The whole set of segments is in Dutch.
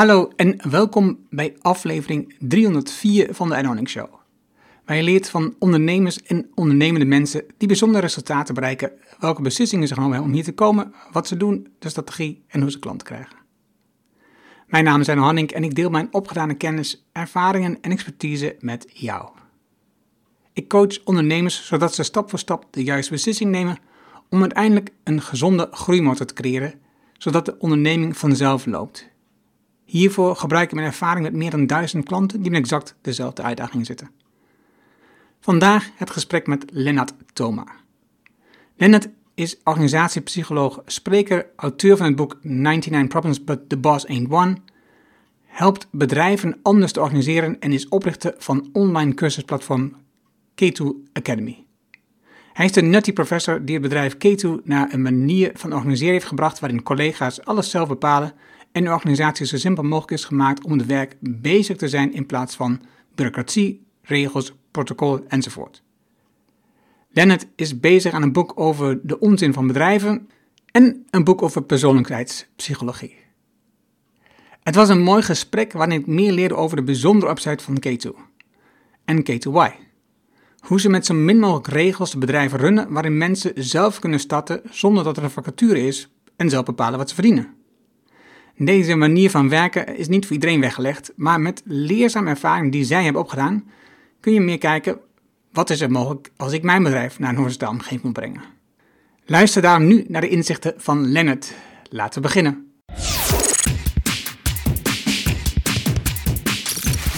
Hallo en welkom bij aflevering 304 van de Earning Show. Waar je leert van ondernemers en ondernemende mensen die bijzondere resultaten bereiken, welke beslissingen ze genomen hebben om hier te komen, wat ze doen, de strategie en hoe ze klanten krijgen. Mijn naam is Arno Hanning en ik deel mijn opgedane kennis, ervaringen en expertise met jou. Ik coach ondernemers zodat ze stap voor stap de juiste beslissing nemen om uiteindelijk een gezonde groeimotor te creëren, zodat de onderneming vanzelf loopt. Hiervoor gebruik ik mijn ervaring met meer dan duizend klanten die met exact dezelfde uitdagingen zitten. Vandaag het gesprek met Lennart Thoma. Lennart is organisatiepsycholoog, spreker, auteur van het boek 99 Problems But The Boss Ain't One, helpt bedrijven anders te organiseren en is oprichter van online cursusplatform K2 Academy. Hij is de nutty professor die het bedrijf K2 naar een manier van organiseren heeft gebracht waarin collega's alles zelf bepalen en de organisatie zo simpel mogelijk is gemaakt om het werk bezig te zijn in plaats van bureaucratie, regels, protocol enzovoort. Lennart is bezig aan een boek over de onzin van bedrijven en een boek over persoonlijkheidspsychologie. Het was een mooi gesprek waarin ik meer leerde over de bijzondere upside van K2 en K2Y. Hoe ze met zo min mogelijk regels de bedrijven runnen waarin mensen zelf kunnen starten zonder dat er een vacature is en zelf bepalen wat ze verdienen. Deze manier van werken is niet voor iedereen weggelegd, maar met leerzame ervaring die zij hebben opgedaan, kun je meer kijken wat is er mogelijk als ik mijn bedrijf naar een horizontale omgeving moet brengen. Luister daarom nu naar de inzichten van Lennart. Laten we beginnen.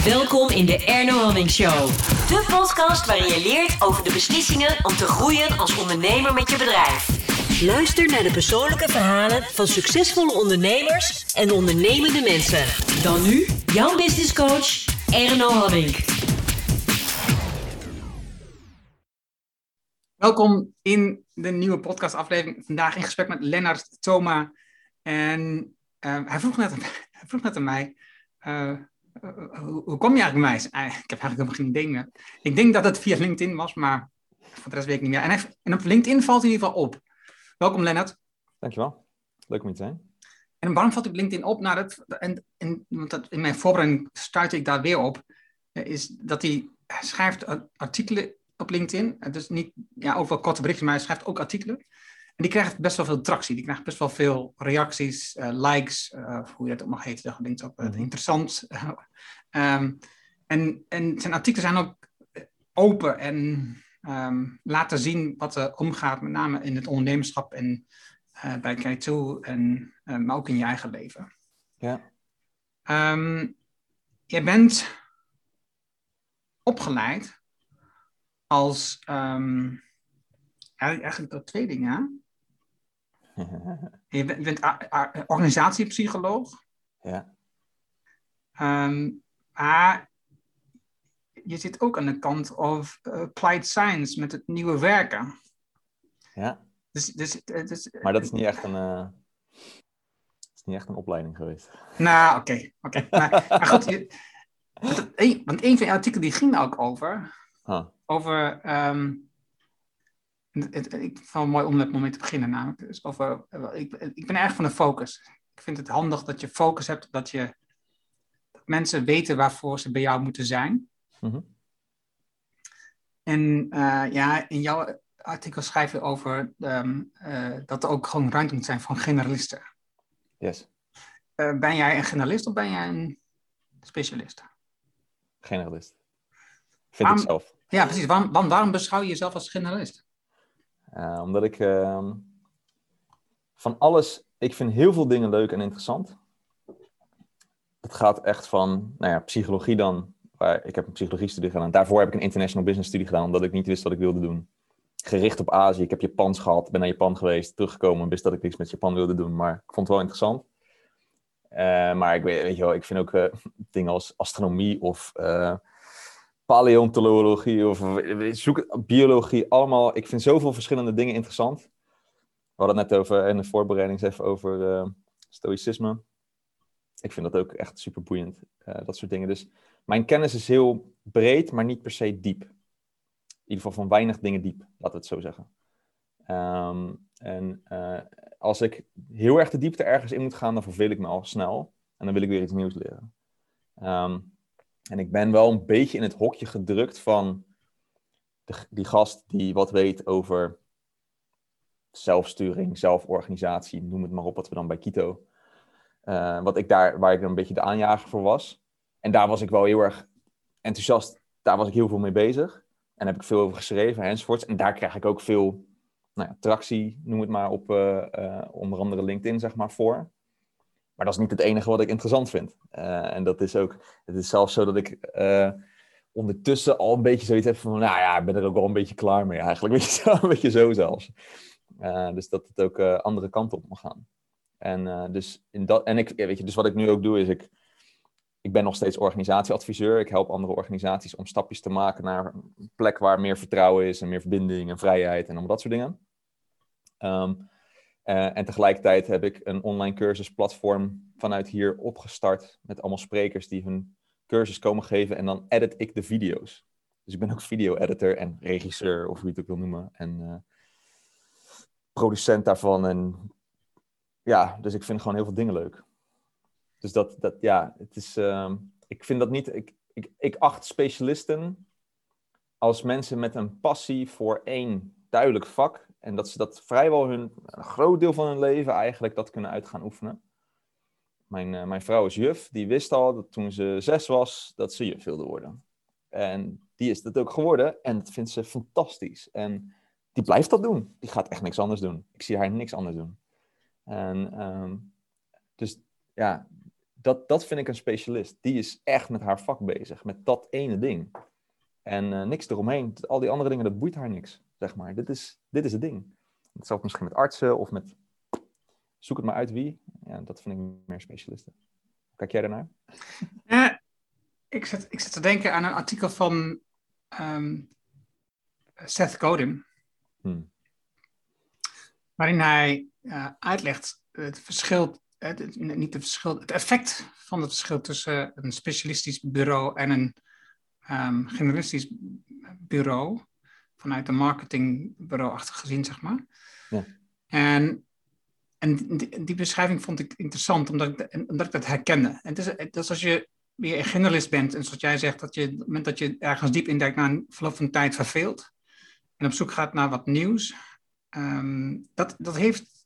Welkom in de Erno Hamming Show. De podcast waarin je leert over de beslissingen om te groeien als ondernemer met je bedrijf. Luister naar de persoonlijke verhalen van succesvolle ondernemers en ondernemende mensen. Dan nu, jouw business coach, Erno Hamming. Welkom in de nieuwe podcastaflevering. Vandaag in gesprek met Lennart Thoma. En uh, hij, vroeg net, aan mij, uh, hoe, hoe, kom je eigenlijk bij mij? ik heb eigenlijk helemaal geen idee meer. Ik denk dat het via LinkedIn was, maar voor de rest weet ik niet meer. En, op LinkedIn valt in ieder geval op. Welkom Lennart. Dankjewel. Leuk om hier te zijn. En waarom valt ik LinkedIn op? Nou, dat, en, en, want dat, in mijn voorbereiding stuitte ik daar weer op. Is dat hij schrijft artikelen op LinkedIn. Dus niet ja, ook wel korte berichten, maar hij schrijft ook artikelen. En die krijgt best wel veel tractie. Die krijgt best wel veel reacties, uh, likes, uh, hoe je dat ook mag heten. Dat klinkt ook uh, interessant. um, en, en zijn artikelen zijn ook open en um, laten zien wat er omgaat, met name in het ondernemerschap en bij K2, en, maar ook in je eigen leven. Ja. Um, jij bent opgeleid als um, eigenlijk door twee dingen. Je bent, bent organisatiepsycholoog. Ja. Um, maar je zit ook aan de kant of applied science met het nieuwe werken. Ja. Dus, dus, dus, maar dat is niet echt een, uh, is niet echt een opleiding geweest. Nou, oké. Okay, oké. Okay. maar, maar, goed, je, want een van je artikelen die ging ook over Huh. Over. Um, het, het, ik vond het mooi om met het moment te beginnen, namelijk. Dus over, ik, ik ben erg van de focus. Ik vind het handig dat je focus hebt, dat, je, dat mensen weten waarvoor ze bij jou moeten zijn. Mm -hmm. En uh, ja, in jouw artikel schrijf je over um, uh, dat er ook gewoon ruimte moet zijn van generalisten. Yes. Uh, ben jij een generalist of ben jij een specialist? Generalist. Vind waarom, ik zelf. Ja, precies. Waarom, waarom, waarom, beschouw je jezelf als generalist? Omdat ik uh, van alles, ik vind heel veel dingen leuk en interessant. Het gaat echt van, nou ja, psychologie dan. Ik heb een psychologie-studie gedaan. Daarvoor heb ik een international business studie gedaan, omdat ik niet wist wat ik wilde doen. Gericht op Azië. Ik heb Japans gehad, ben naar Japan geweest, teruggekomen. Wist dat ik niks met Japan wilde doen, maar ik vond het wel interessant. Uh, maar ik weet, je wel, ik vind ook dingen als astronomie of paleontologie of zoek biologie, allemaal. Ik vind zoveel verschillende dingen interessant. We hadden het net over in de voorbereiding even over stoïcisme. Ik vind dat ook echt super boeiend, dat soort dingen. Dus mijn kennis is heel breed, maar niet per se diep. In ieder geval van weinig dingen diep, laten we het zo zeggen. Um, en uh, als ik heel erg de diepte ergens in moet gaan, dan verveel ik me al snel. En dan wil ik weer iets nieuws leren. Ehm, en ik ben wel een beetje in het hokje gedrukt van de, die gast die wat weet over zelfsturing, zelforganisatie, noem het maar op, wat we dan bij Kito. Uh, wat ik daar, waar ik een beetje de aanjager voor was. En daar was ik wel heel erg enthousiast. Daar was ik heel veel mee bezig. En heb ik veel over geschreven enzovoorts. En daar krijg ik ook veel nou ja, tractie, noem het maar, op uh, uh, onder andere LinkedIn, zeg maar, voor. Maar dat is niet het enige wat ik interessant vind. Uh, en dat is ook, het is zelfs zo dat ik ondertussen al een beetje zoiets heb van, nou ja, ik ben er ook wel een beetje klaar mee eigenlijk. Weet je, zo, een beetje zo zelfs. dus dat het ook andere kanten op mag gaan. En, dus, in dat, en ik, weet je, dus wat ik nu ook doe, is ik, ik ben nog steeds organisatieadviseur. Ik help andere organisaties om stapjes te maken naar een plek waar meer vertrouwen is en meer verbinding en vrijheid en allemaal dat soort dingen. Um, uh, en tegelijkertijd heb ik een online cursusplatform vanuit hier opgestart met allemaal sprekers die hun cursus komen geven en dan edit ik de video's. Dus ik ben ook video-editor en regisseur, of hoe je het ook wil noemen. En uh, producent daarvan. En ja, dus ik vind gewoon heel veel dingen leuk. Dus dat, dat ja, het is, uh, ik vind dat niet, ik, ik, ik acht specialisten als mensen met een passie voor één duidelijk vak. En dat ze dat vrijwel hun, groot deel van hun leven eigenlijk dat kunnen uit gaan oefenen. Mijn, uh, mijn vrouw is juf, die wist al dat toen ze zes was, dat ze juf wilde worden. En die is dat ook geworden en dat vindt ze fantastisch. En die blijft dat doen. Die gaat echt niks anders doen. Ik zie haar niks anders doen. En um, dus ja, dat, dat vind ik een specialist. Die is echt met haar vak bezig, met dat ene ding. En uh, niks eromheen. Al die andere dingen, dat boeit haar niks, zeg maar. Dit is, dit is het ding. Hetzelfde misschien met artsen of met... Zoek het maar uit wie. Ja, dat vind ik meer specialisten. Kijk jij daarnaar? Ja, ik, zit, ik zit te denken aan een artikel van um, Seth Godin. Hmm. Waarin hij uh, uitlegt het verschil het, niet het verschil, het effect van het verschil tussen een specialistisch bureau en een um, generalistisch bureau, vanuit een marketingbureau-achtig gezien, zeg maar. Ja. En, en die, die, beschrijving vond ik interessant, omdat ik, omdat ik dat herkende. Het is, het is als je weer een generalist bent, en zoals jij zegt, dat je op het moment dat je ergens diep induikt, na een verloop van tijd verveelt, en op zoek gaat naar wat nieuws, um, dat, dat heeft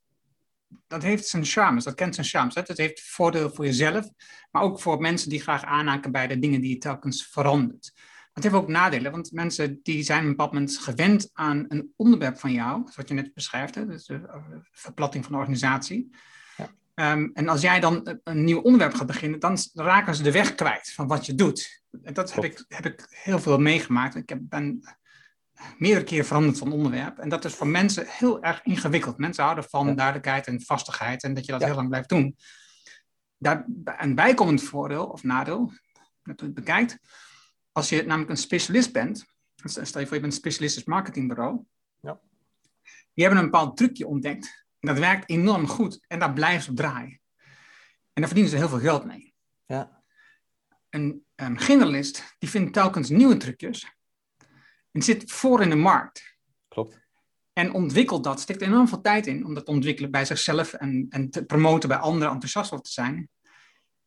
dat heeft zijn charmes, dat kent zijn charmes. Hè? Dat heeft voordeel voor jezelf, maar ook voor mensen die graag aanhaken bij de dingen die je telkens verandert. Het heeft ook nadelen, want mensen die zijn op een bepaald moment gewend aan een onderwerp van jou, zoals je net beschrijft, hè? Dus de verplatting van de organisatie. Ja. Um, en als jij dan een nieuw onderwerp gaat beginnen, dan raken ze de weg kwijt van wat je doet. En dat heb ik, heb ik heel veel meegemaakt. Ik heb, ben meerdere keren veranderd van onderwerp. En dat is voor mensen heel erg ingewikkeld. Mensen houden van duidelijkheid en vastigheid en dat je dat heel lang blijft doen. Daar, een bijkomend voordeel of nadeel, dat je het bekijkt, als je namelijk een specialist bent, stel je voor je bent een specialistisch marketingbureau, ja. die hebben een bepaald trucje ontdekt. En dat werkt enorm goed en daar blijven ze draaien. En daar verdienen ze heel veel geld mee. Ja. Een, een generalist die vindt telkens nieuwe trucjes en zit voor in de markt. Klopt. En ontwikkelt dat, steekt enorm veel tijd in om dat te ontwikkelen bij zichzelf en, en te promoten bij anderen, enthousiast over te zijn.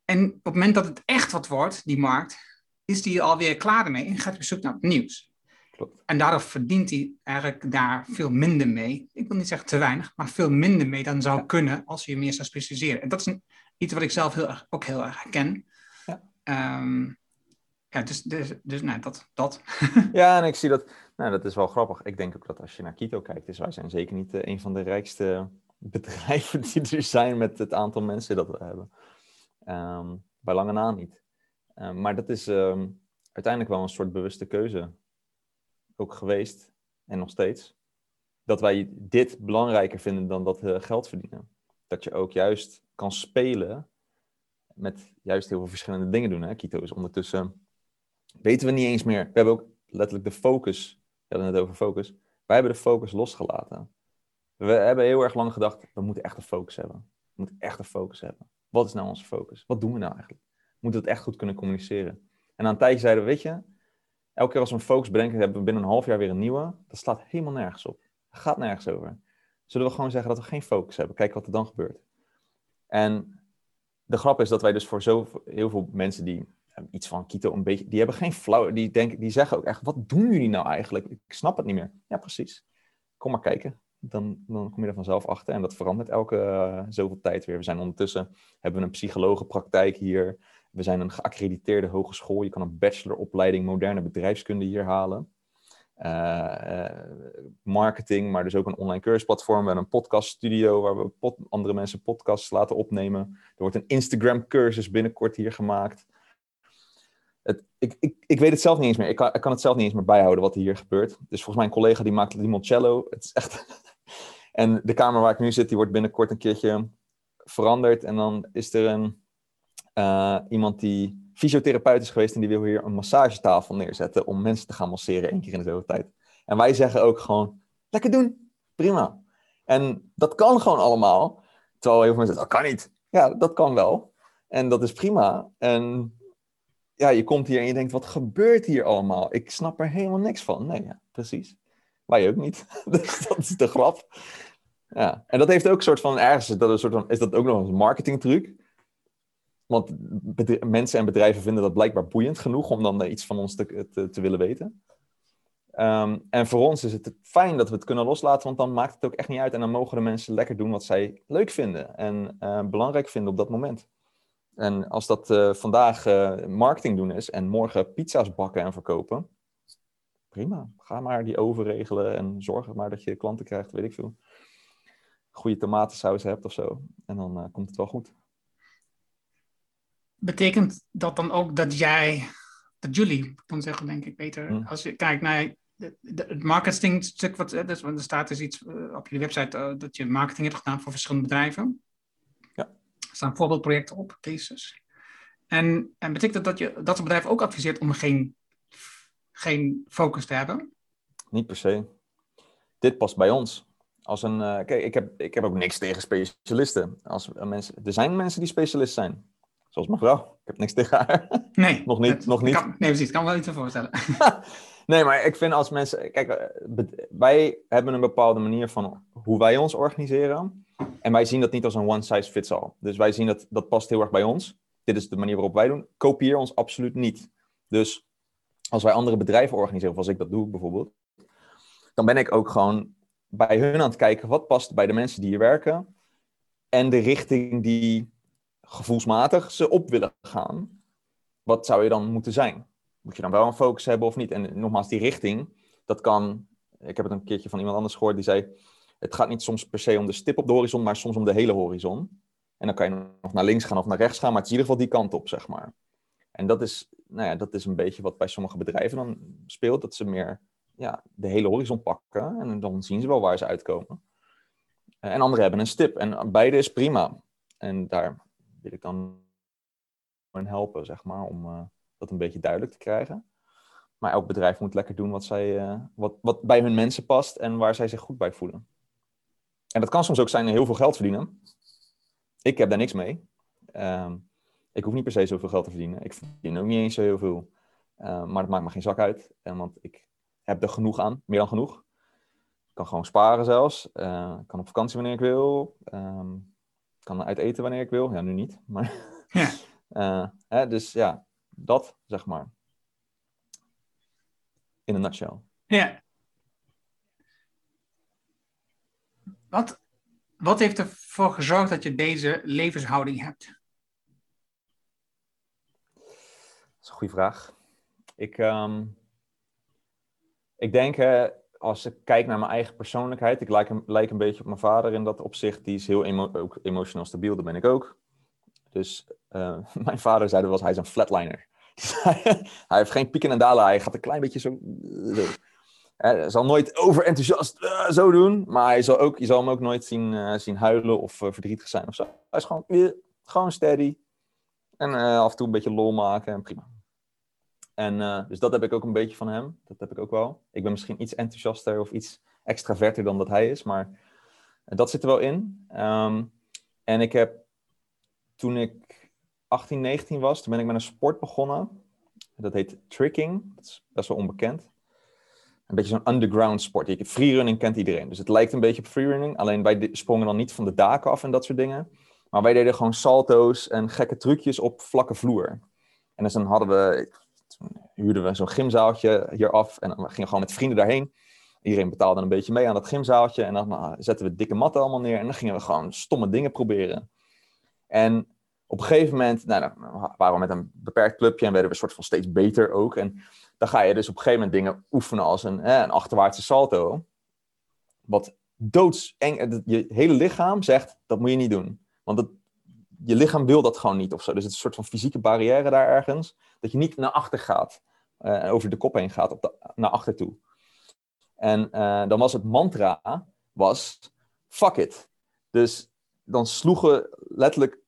En op het moment dat het echt wat wordt, die markt, is die alweer klaar ermee en gaat op zoek naar het nieuws. Klopt. En daardoor verdient hij eigenlijk daar veel minder mee. Ik wil niet zeggen te weinig, maar veel minder mee dan zou kunnen als je je meer zou specialiseren. En dat is een, iets wat ik zelf heel erg, ook heel erg herken. Ja. Um, ja, dus, dus, dus dat. dat. ja, en ik zie dat, nou, dat is wel grappig. Ik denk ook dat als je naar Quito kijkt, dus wij zijn zeker niet uh, een van de rijkste bedrijven die er zijn met het aantal mensen dat we hebben. Um, bij lange na niet. Um, maar dat is um, uiteindelijk wel een soort bewuste keuze ook geweest en nog steeds. Dat wij dit belangrijker vinden dan dat geld verdienen. Dat je ook juist kan spelen met juist heel veel verschillende dingen doen. Hè? Quito is ondertussen weten we niet eens meer. We hebben ook letterlijk de focus, we hadden het over focus, wij hebben de focus losgelaten. We hebben heel erg lang gedacht, we moeten echt een focus hebben. We moeten echt een focus hebben. Wat is nou onze focus? Wat doen we nou eigenlijk? We moeten het echt goed kunnen communiceren. En na een tijdje zeiden we, weet je, elke keer als we een focus bedenken, hebben we binnen een half jaar weer een nieuwe. Dat slaat helemaal nergens op. Dat gaat nergens over. Zullen we gewoon zeggen dat we geen focus hebben? Kijken wat er dan gebeurt. En de grap is dat wij dus voor zo heel veel mensen die iets van Kito een beetje, die hebben geen flauw, die denken, die zeggen ook echt, wat doen jullie nou eigenlijk? Ik snap het niet meer. Ja, precies. Kom maar kijken. Dan, dan kom je er vanzelf achter. En dat verandert elke uh, zoveel tijd weer. We zijn ondertussen, hebben we een psychologenpraktijk hier. We zijn een geaccrediteerde hogeschool. Je kan een bacheloropleiding moderne bedrijfskunde hier halen. Uh, marketing, maar dus ook een online cursusplatform. We hebben een podcaststudio waar we andere mensen podcasts laten opnemen. Er wordt een Instagram cursus binnenkort hier gemaakt. Het, ik, ik, ik weet het zelf niet eens meer. Ik kan, ik kan het zelf niet eens meer bijhouden wat hier gebeurt. Dus volgens mij een collega die maakt limoncello. Het is echt... en de kamer waar ik nu zit, die wordt binnenkort een keertje veranderd. En dan is er een, uh, iemand die fysiotherapeut is geweest en die wil hier een massagetafel neerzetten om mensen te gaan masseren één keer in de zoveel tijd. En wij zeggen ook gewoon, lekker doen, prima. En dat kan gewoon allemaal. Terwijl heel veel mensen zeggen, dat kan niet. Ja, dat kan wel. En dat is prima. En ja, je komt hier en je denkt, wat gebeurt hier allemaal? Ik snap er helemaal niks van. Nee, ja, precies. Wij ook niet. dus dat is de grap. Ja, en dat heeft ook een soort van, ergens dat, een soort van, is dat ook nog een marketingtruc. Want mensen en bedrijven vinden dat blijkbaar boeiend genoeg om dan iets van ons te, te, willen weten. Um, en voor ons is het fijn dat we het kunnen loslaten, want dan maakt het ook echt niet uit. En dan mogen de mensen lekker doen wat zij leuk vinden en uh, belangrijk vinden op dat moment. En als dat uh, vandaag uh, marketing doen is en morgen pizza's bakken en verkopen, prima. Ga maar die overregelen en zorg maar dat je klanten krijgt, weet ik veel. Goede tomatensaus hebt of zo. En dan komt het wel goed betekent dat dan ook dat jij, dat jullie, kan zeggen denk ik beter, hmm. als je kijkt naar het marketingstuk, wat, dus, want er staat dus iets op je website dat je marketing hebt gedaan voor verschillende bedrijven. Staan voorbeeldprojecten op, cases. En, en betekent dat dat je dat soort bedrijven ook adviseert om geen, geen focus te hebben? Niet per se. Dit past bij ons. Als een, uh, kijk, ik heb, ik heb ook niks tegen specialisten. Als, mensen, er zijn mensen die specialist zijn. Zoals mevrouw. Ik heb niks tegen haar. Nee. nog niet. nog niet. Kan, nee, precies. Ik kan wel iets te voorstellen. nee, maar ik vind als mensen... Kijk, eh, wij hebben een bepaalde manier van hoe wij ons organiseren. En wij zien dat niet als een one size fits all. Dus wij zien dat dat past heel erg bij ons. Dit is de manier waarop wij doen. Kopieer ons absoluut niet. Dus als wij andere bedrijven organiseren, of als ik dat doe bijvoorbeeld, dan ben ik ook gewoon bij hun aan het kijken wat past bij de mensen die hier werken en de richting die gevoelsmatig ze op willen gaan, wat zou je dan moeten zijn? Moet je dan wel een focus hebben of niet? En nogmaals, die richting, dat kan. Ik heb het een keertje van iemand anders gehoord die zei: Het gaat niet soms per se om de stip op de horizon, maar soms om de hele horizon. En dan kan je nog naar links gaan of naar rechts gaan, maar het is in ieder geval die kant op, zeg maar. En dat is, nou ja, dat is een beetje wat bij sommige bedrijven dan speelt, dat ze meer ja, de hele horizon pakken en dan zien ze wel waar ze uitkomen. En anderen hebben een stip en beide is prima. En daar wil ik dan helpen, zeg maar, om uh, dat een beetje duidelijk te krijgen. Maar elk bedrijf moet lekker doen wat, zij, uh, wat, wat bij hun mensen past en waar zij zich goed bij voelen. En dat kan soms ook zijn heel veel geld verdienen. Ik heb daar niks mee. Um, ik hoef niet per se zoveel geld te verdienen. Ik verdien ook niet eens zo heel veel. Uh, maar dat maakt me geen zak uit. En want ik heb er genoeg aan, meer dan genoeg. Ik kan gewoon sparen zelfs. ik kan op vakantie wanneer ik wil. Um, kan uit eten wanneer ik wil. Ja, nu niet. Maar, ja. uh, hè, dus ja, dat zeg maar. In een nutshell. Ja. Wat, wat heeft ervoor gezorgd dat je deze levenshouding hebt? Dat is een goede vraag. Ik, um, ik denk, als ik kijk naar mijn eigen persoonlijkheid, ik lijk een, een beetje op mijn vader in dat opzicht. Die is heel emo ook emotioneel stabiel, dat ben ik ook. Dus uh, mijn vader zei dat was, hij is een flatliner. hij heeft geen pieken en dalen, hij gaat een klein beetje zo. Hij zal nooit overenthousiast uh, zo doen, maar hij zal ook, je zal hem ook nooit zien, uh, zien huilen of verdrietig zijn of zo. Hij is gewoon, gewoon steady. En af en toe een beetje lol maken en prima. En dus dat heb ik ook een beetje van hem. Dat heb ik ook wel. Ik ben misschien iets enthousiaster of iets extraverter dan dat hij is, maar dat zit er wel in. Um, en ik heb toen ik 18, 19 was, toen ben ik met een sport begonnen. Dat heet tricking. Dat is best wel onbekend. Een beetje zo'n underground sport. Freerunning kent iedereen. Dus het lijkt een beetje op freerunning. Alleen wij sprongen dan niet van de daken af en dat soort dingen. Maar wij deden gewoon salto's en gekke trucjes op vlakke vloer. En dus dan hadden we, huurden we zo'n gymzaaltje hier af. En dan gingen we gewoon met vrienden daarheen. Iedereen betaalde een beetje mee aan dat gymzaaltje. En dan nou, zetten we dikke matten allemaal neer. En dan gingen we gewoon stomme dingen proberen. En op een gegeven moment, nou, dan waren we met een beperkt clubje en werden we soort van steeds beter ook. En dan ga je dus op een gegeven moment dingen oefenen als een, hè, een achterwaartse salto. Wat doodseng, je hele lichaam zegt, dat moet je niet doen. Want dat, je lichaam wil dat gewoon niet of zo. Dus het is een soort van fysieke barrière daar ergens. Dat je niet naar achter gaat, uh, over de kop heen gaat, op naar achter toe. En uh, dan was het mantra, was fuck it. Dus dan sloegen letterlijk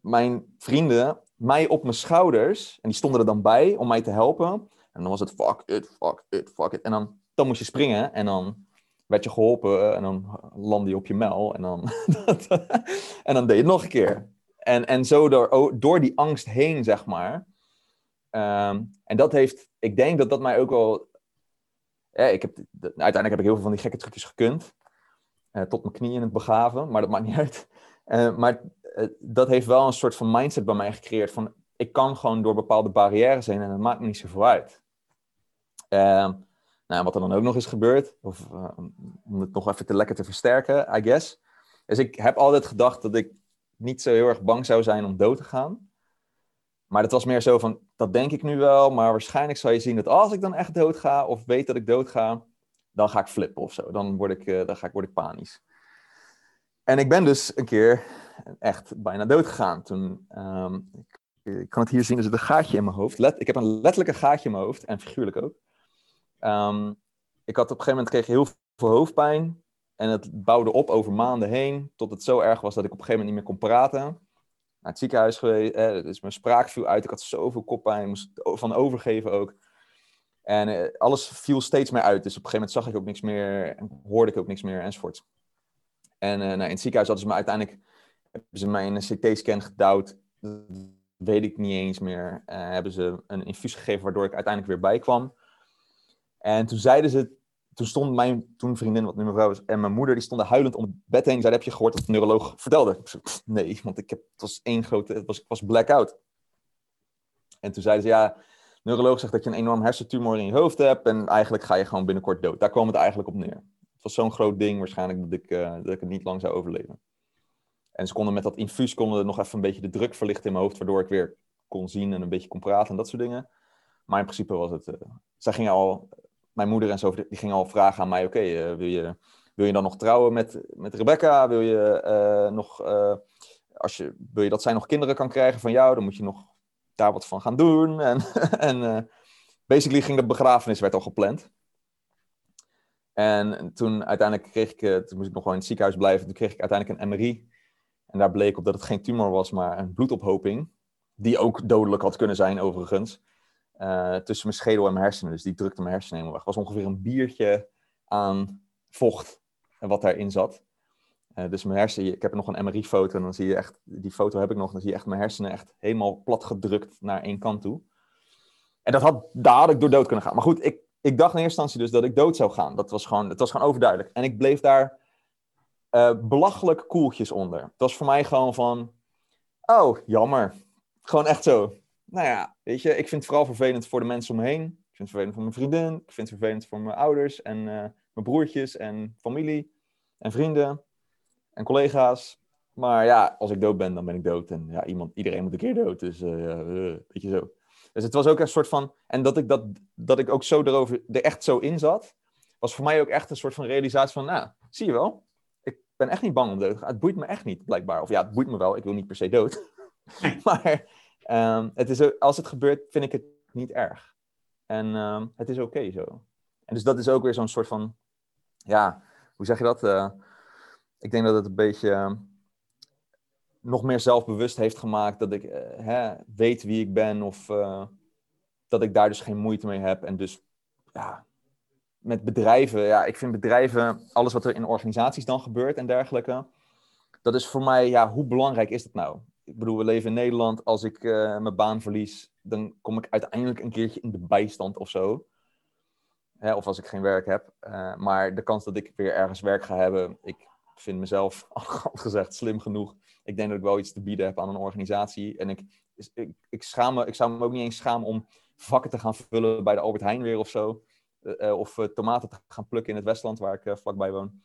mijn vrienden mij op mijn schouders. En die stonden er dan bij om mij te helpen. En dan was het fuck it, fuck it, fuck it. En dan, dan moest je springen en dan werd je geholpen en dan landde je op je mel en dan, en dan deed je het nog een keer. En, en zo door, door die angst heen, zeg maar. Um, en dat heeft, ik denk dat dat mij ook wel. Ik heb, uiteindelijk heb ik heel veel van die gekke trucjes gekund. Uh, tot mijn knieën in het begaven, maar dat maakt niet uit. Uh, maar uh, dat heeft wel een soort van mindset bij mij gecreëerd. Van ik kan gewoon door bepaalde barrières heen en dat maakt niet zoveel uit. Ehm, nou, wat er dan ook nog is gebeurd, of om het nog even te lekker te versterken, I guess. Dus ik heb altijd gedacht dat ik niet zo heel erg bang zou zijn om dood te gaan. Maar dat was meer zo van, dat denk ik nu wel, maar waarschijnlijk zal je zien dat als ik dan echt dood ga, of weet dat ik dood ga, dan ga ik flippen of zo. Dan word ik, uh, dan ga ik, word ik panisch. En ik ben dus een keer echt bijna dood gegaan. Toen, um, ik, ik, kan het hier zien, er zit een gaatje in mijn hoofd. Let, ik heb een letterlijke gaatje in mijn hoofd, en figuurlijk ook. Um, ik had op een gegeven moment kreeg heel veel hoofdpijn. En het bouwde op over maanden heen, tot het zo erg was dat ik op een gegeven moment niet meer kon praten. Naar het ziekenhuis geweest, eh, dus mijn spraak viel uit. Ik had zoveel koppijn, moest van overgeven ook. En eh, alles viel steeds meer uit. Dus op een gegeven moment zag ik ook niks meer, en hoorde ik ook niks meer enzovoort. En uh, nou, in het ziekenhuis hadden ze me uiteindelijk hebben ze mij in een CT-scan gedouwd. Dat weet ik niet eens meer. Uh, hebben ze een infuus gegeven waardoor ik uiteindelijk weer bijkwam. En toen zeiden ze toen stond mijn toen vriendin, wat nu mevrouw is, en mijn moeder, die stonden huilend om het bed heen. Zeiden, heb je gehoord wat de neuroloog vertelde? nee, want ik heb, het was één grote, het was, ik was blackout. En toen zeiden ze, ja, neuroloog zegt dat je een enorm hersentumor in je hoofd hebt en eigenlijk ga je gewoon binnenkort dood. Daar kwam het eigenlijk op neer. Het was zo'n groot ding waarschijnlijk dat ik, uh, dat ik het niet lang zou overleven. En ze konden met dat infuus konden nog even een beetje de druk verlichten in mijn hoofd, waardoor ik weer kon zien en een beetje kon praten en dat soort dingen. Maar in principe was het, uh, zij gingen al mijn moeder en zo, die gingen al vragen aan mij: oké, uh, wil, je, wil je dan nog trouwen met, met Rebecca? Wil je uh, nog, uh, als je, wil je dat zij nog kinderen kan krijgen van jou? Dan moet je nog daar wat van gaan doen. En, en basically ging de begrafenis werd al gepland. En toen uiteindelijk kreeg ik, toen moest ik nog wel in het ziekenhuis blijven, toen kreeg ik uiteindelijk een MRI. En daar bleek op dat het geen tumor was, maar een bloedophoping. Die ook dodelijk had kunnen zijn, overigens. Uh, tussen mijn schedel en mijn hersenen. Dus die drukte mijn hersenen helemaal weg. Was ongeveer een biertje aan vocht wat daarin zat. Uh, dus mijn hersenen, ik heb nog een MRI-foto en dan zie je echt, die foto heb ik nog, dan zie je echt mijn hersenen echt helemaal plat gedrukt naar één kant toe. En dat had, ik door dood kunnen gaan. Maar goed, ik, ik dacht in eerste instantie dus dat ik dood zou gaan. Dat was gewoon, het was gewoon overduidelijk. En ik bleef daar uh, belachelijk koeltjes onder. Het was voor mij gewoon van, oh, jammer. Gewoon echt zo nou ja, weet je, ik vind het vooral vervelend voor de mensen om me heen. Ik vind het vervelend voor mijn vriendin. Ik vind het vervelend voor mijn ouders en uh, mijn broertjes en familie en vrienden en collega's. Maar ja, als ik dood ben, dan ben ik dood. En ja, iemand, iedereen moet een keer dood. Dus uh, weet je zo. Dus het was ook een soort van. En dat ik, dat, dat ik ook zo erover, er echt zo in zat, was voor mij ook echt een soort van realisatie van, nou, zie je wel, ik ben echt niet bang om dood te gaan. Het boeit me echt niet, blijkbaar. Of ja, het boeit me wel, ik wil niet per se dood. maar Um, het is, als het gebeurt, vind ik het niet erg. En um, het is oké zo. En dus dat is ook weer zo'n soort van, ja, hoe zeg je dat? Uh, ik denk dat het een beetje uh, nog meer zelfbewust heeft gemaakt dat ik uh, hè, weet wie ik ben of uh, dat ik daar dus geen moeite mee heb. En dus, ja, met bedrijven, ja, ik vind bedrijven, alles wat er in organisaties dan gebeurt en dergelijke, dat is voor mij, ja, hoe belangrijk is dat nou? Ik bedoel, we leven in Nederland. Als ik uh, mijn baan verlies, dan kom ik uiteindelijk een keertje in de bijstand of zo. Hè, of als ik geen werk heb. Uh, maar de kans dat ik weer ergens werk ga hebben, ik vind mezelf, al gezegd, slim genoeg. Ik denk dat ik wel iets te bieden heb aan een organisatie. En ik, ik, ik, schaam me, ik zou me ook niet eens schamen om vakken te gaan vullen bij de Albert Heijn weer of zo. Uh, of tomaten te gaan plukken in het Westland, waar ik vlakbij woon.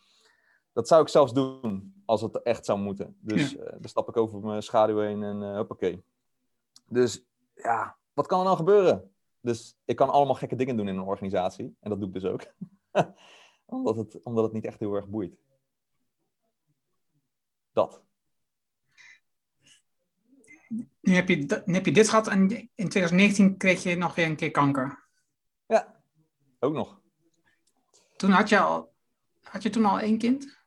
Dat zou ik zelfs doen, als het echt zou moeten. Dus ja. dan stap ik over mijn schaduw heen en uh, hoppakee. Dus ja, wat kan er nou gebeuren? Dus ik kan allemaal gekke dingen doen in een organisatie. En dat doe ik dus ook. omdat, het, omdat het niet echt heel erg boeit. Dat. Nu heb, je, nu heb je dit gehad en in 2019 kreeg je nog weer een keer kanker. Ja, ook nog. Toen had je al, had je toen al één kind?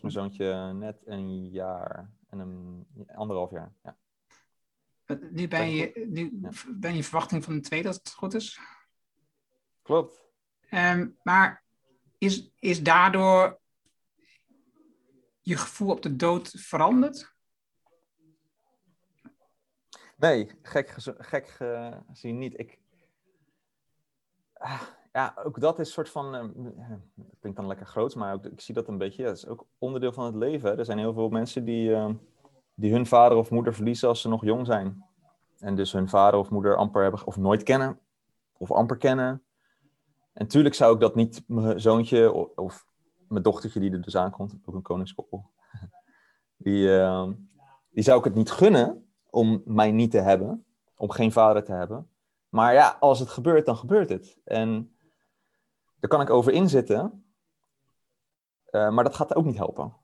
Was mijn zoontje net een jaar en een anderhalf jaar. Ja. Nu ben je, nu ben je verwachting van een tweede, als het goed is. Klopt. Um, maar is, is daardoor je gevoel op de dood veranderd? Nee, gek, gek gezien niet. Ik, ah, ja, ook dat is een soort van. Uh, klinkt dan lekker groot, maar ook, ik zie dat een beetje. Dat is ook onderdeel van het leven. Er zijn heel veel mensen die, uh, die hun vader of moeder verliezen als ze nog jong zijn. En dus hun vader of moeder amper hebben, of nooit kennen, of amper kennen. En tuurlijk zou ik dat niet mijn zoontje of, mijn dochtertje die er dus aankomt, ook een koningskoppel, die, uh, die zou ik het niet gunnen om mij niet te hebben, om geen vader te hebben. Maar ja, als het gebeurt, dan gebeurt het. En daar kan ik over inzitten, uh, maar dat gaat ook niet helpen.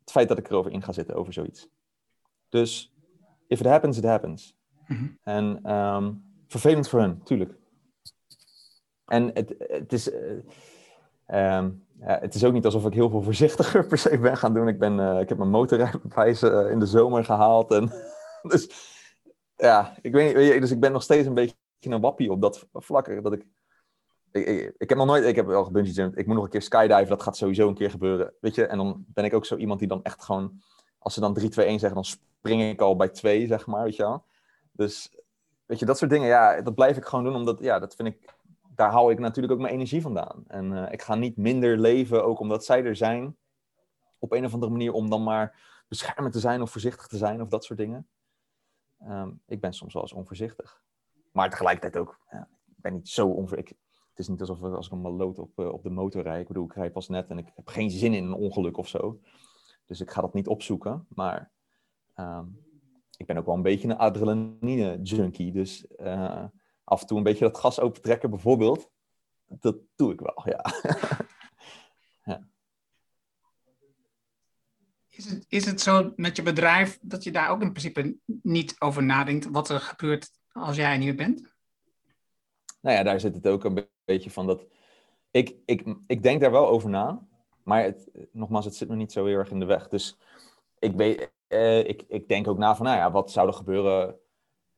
Het feit dat ik erover in ga zitten over zoiets. Dus, if it happens, it happens. Mm-hmm. En um, vervelend voor hen, tuurlijk. En het, het is... Uh, um, ja, het is ook niet alsof ik heel veel voorzichtiger per se ben gaan doen. Ik, ben, uh, ik heb mijn motorrijbewijs uh, in de zomer gehaald. En, dus ja, ik weet niet. Dus ik ben nog steeds een beetje een wappie op dat vlak. Dat ik, ik, ik, heb nog nooit, ik heb wel gebungee jumped. Ik moet nog een keer skydiven. Dat gaat sowieso een keer gebeuren. Weet je, en dan ben ik ook zo iemand die dan echt gewoon, als ze dan 3, 2, 1 zeggen, dan spring ik al bij 2, zeg maar. Weet je wel. Dus weet je, dat soort dingen, ja, dat blijf ik gewoon doen, omdat, ja, dat vind ik, daar haal ik natuurlijk ook mijn energie vandaan. En uh, ik ga niet minder leven, ook omdat zij er zijn, op een of andere manier, om dan maar beschermend te zijn of voorzichtig te zijn of dat soort dingen. Um, ik ben soms wel eens onvoorzichtig. Maar tegelijkertijd ook, ja, ik ben niet zo onvoorzichtig. Is niet alsof als ik een maloot op, uh, op de motor rijd. Ik bedoel, ik rijd pas net en ik heb geen zin in een ongeluk of zo. Dus ik ga dat niet opzoeken. Maar um, ik ben ook wel een beetje een adrenaline-junkie. Dus uh, af en toe een beetje dat gas opentrekken bijvoorbeeld. Dat doe ik wel, ja. Is, het, is het zo met je bedrijf dat je daar ook in principe niet over nadenkt wat er gebeurt als jij er niet bent? Nou ja, daar zit het ook een beetje van dat... Ik, ik, ik denk daar wel over na, maar het, nogmaals, het zit me niet zo heel erg in de weg. Dus ik, weet, uh, ik, ik denk ook na van, nou ja, wat zou er gebeuren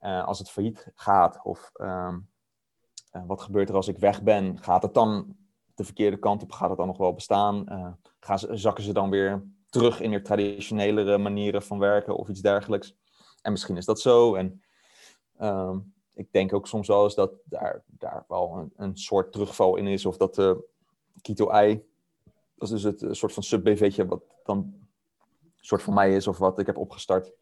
uh, als het failliet gaat? Of um, uh, wat gebeurt er als ik weg ben? Gaat het dan de verkeerde kant op? Gaat het dan nog wel bestaan? gaan ze, zakken ze dan weer terug in de traditionelere manieren van werken of iets dergelijks? En misschien is dat zo. En um, ik denk ook soms wel eens dat daar, daar wel een, een soort terugval in is. Of dat de Kito-ei, dat is dus het een soort van sub-BV'tje wat dan soort van mij is of wat ik heb opgestart.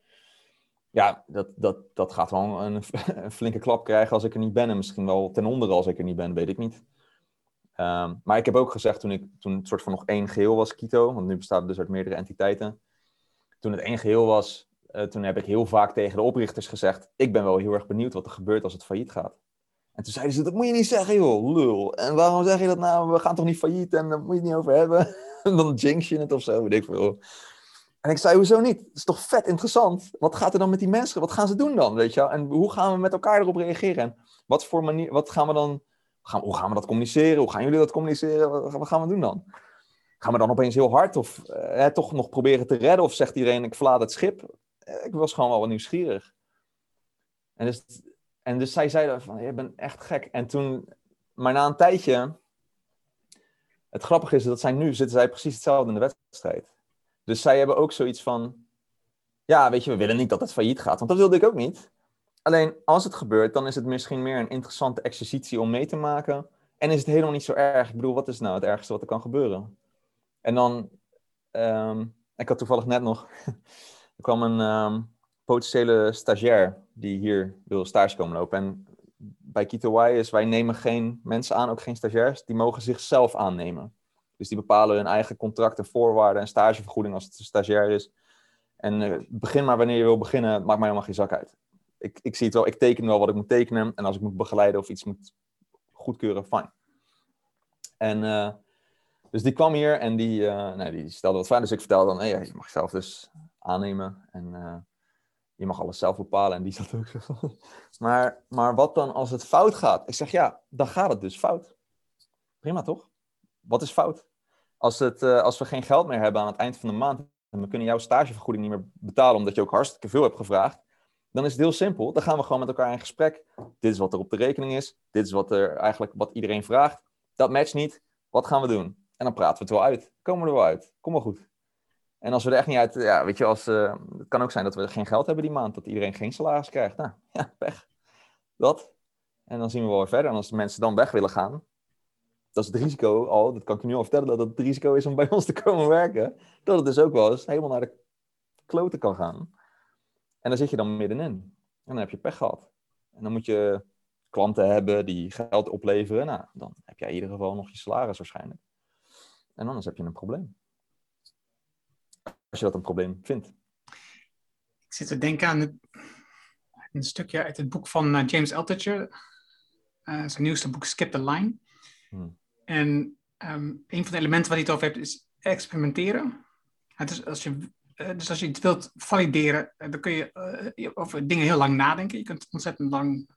Ja, dat, dat, dat gaat wel een, een, flinke klap krijgen als ik er niet ben. En misschien wel ten onder als ik er niet ben, weet ik niet. Um, maar ik heb ook gezegd toen, ik, toen het soort van nog één geheel was, Kito, want nu bestaat het dus uit meerdere entiteiten. Toen het één geheel was, uh, toen heb ik heel vaak tegen de oprichters gezegd: Ik ben wel heel erg benieuwd wat er gebeurt als het failliet gaat. En toen zeiden ze: Dat moet je niet zeggen, joh, lul. En waarom zeg je dat nou? We gaan toch niet failliet en daar moet je het niet over hebben. en dan jinx je het of zo, weet ik veel. En ik zei, hoezo niet? Het is toch vet interessant? Wat gaat er dan met die mensen? Wat gaan ze doen dan, weet je En hoe gaan we met elkaar erop reageren? En wat voor manier, wat gaan we dan, gaan, hoe gaan we dat communiceren? Hoe gaan jullie dat communiceren? Wat, wat gaan we doen dan? Gaan we dan opeens heel hard of eh, toch nog proberen te redden? Of zegt iedereen, ik verlaat het schip? Ik was gewoon wel nieuwsgierig. En dus, en dus zij zeiden van, je bent echt gek. En toen, maar na een tijdje, het grappige is dat zij nu, zitten zij precies hetzelfde in de wedstrijd. Dus zij hebben ook zoiets van, ja, weet je, we willen niet dat het failliet gaat, want dat wilde ik ook niet. Alleen als het gebeurt, dan is het misschien meer een interessante exercitie om mee te maken. En is het helemaal niet zo erg. Ik bedoel, wat is nou het ergste wat er kan gebeuren? En dan, um, ik had toevallig net nog... er kwam een ehm, potentiële stagiair die hier wil stage komen lopen. En bij Kito Y is, wij nemen geen mensen aan, ook geen stagiairs. Die mogen zichzelf aannemen. Dus die bepalen hun eigen contracten, voorwaarden en stagevergoeding als het een stagiair is. En uh, begin maar wanneer je wil beginnen, maakt mij helemaal geen zak uit. Ik, ik zie het wel, ik teken wel wat ik moet tekenen. En als ik moet begeleiden of iets moet goedkeuren, fijn. En uh, dus die kwam hier en die, uh, nee, die stelde wat fijn. Dus ik vertelde dan, hey, je mag zelf dus aannemen. En je mag alles zelf bepalen. En die zat ook zo. Maar, maar wat dan als het fout gaat? Ik zeg, ja, dan gaat het dus fout. Prima toch? Wat is fout? Als, het, uh, als we geen geld meer hebben aan het eind van de maand en we kunnen jouw stagevergoeding niet meer betalen omdat je ook hartstikke veel hebt gevraagd, dan is het heel simpel. Dan gaan we gewoon met elkaar in gesprek. Dit is wat er op de rekening is. Dit is wat er eigenlijk wat iedereen vraagt. Dat matcht niet. Wat gaan we doen? En dan praten we het wel uit. Komen we er wel uit. Kom maar goed. En als we er echt niet uit, ja, weet je, als, uh, het kan ook zijn dat we geen geld hebben die maand, dat iedereen geen salaris krijgt. Nou, ja, weg. Dat. En dan zien we wel weer verder. En als de mensen dan weg willen gaan, dat is het risico al, dat kan ik je nu al vertellen, dat het risico is om bij ons te komen werken. Dat het dus ook wel eens helemaal naar de kloten kan gaan. En daar zit je dan middenin. En dan heb je pech gehad. En dan moet je klanten hebben die geld opleveren. Nou, dan heb jij in ieder geval nog je salaris waarschijnlijk. En anders heb je een probleem. Als je dat een probleem vindt. Ik zit te denken aan het, een stukje uit het boek van uh, James Altucher. Uh, zijn nieuwste boek Skip the Line. Hmm. En um, een van de elementen waar hij het over hebt is experimenteren. Dus als je, uh, dus als je het wilt valideren, dan kun je over dingen heel lang nadenken. Je kunt ontzettend lang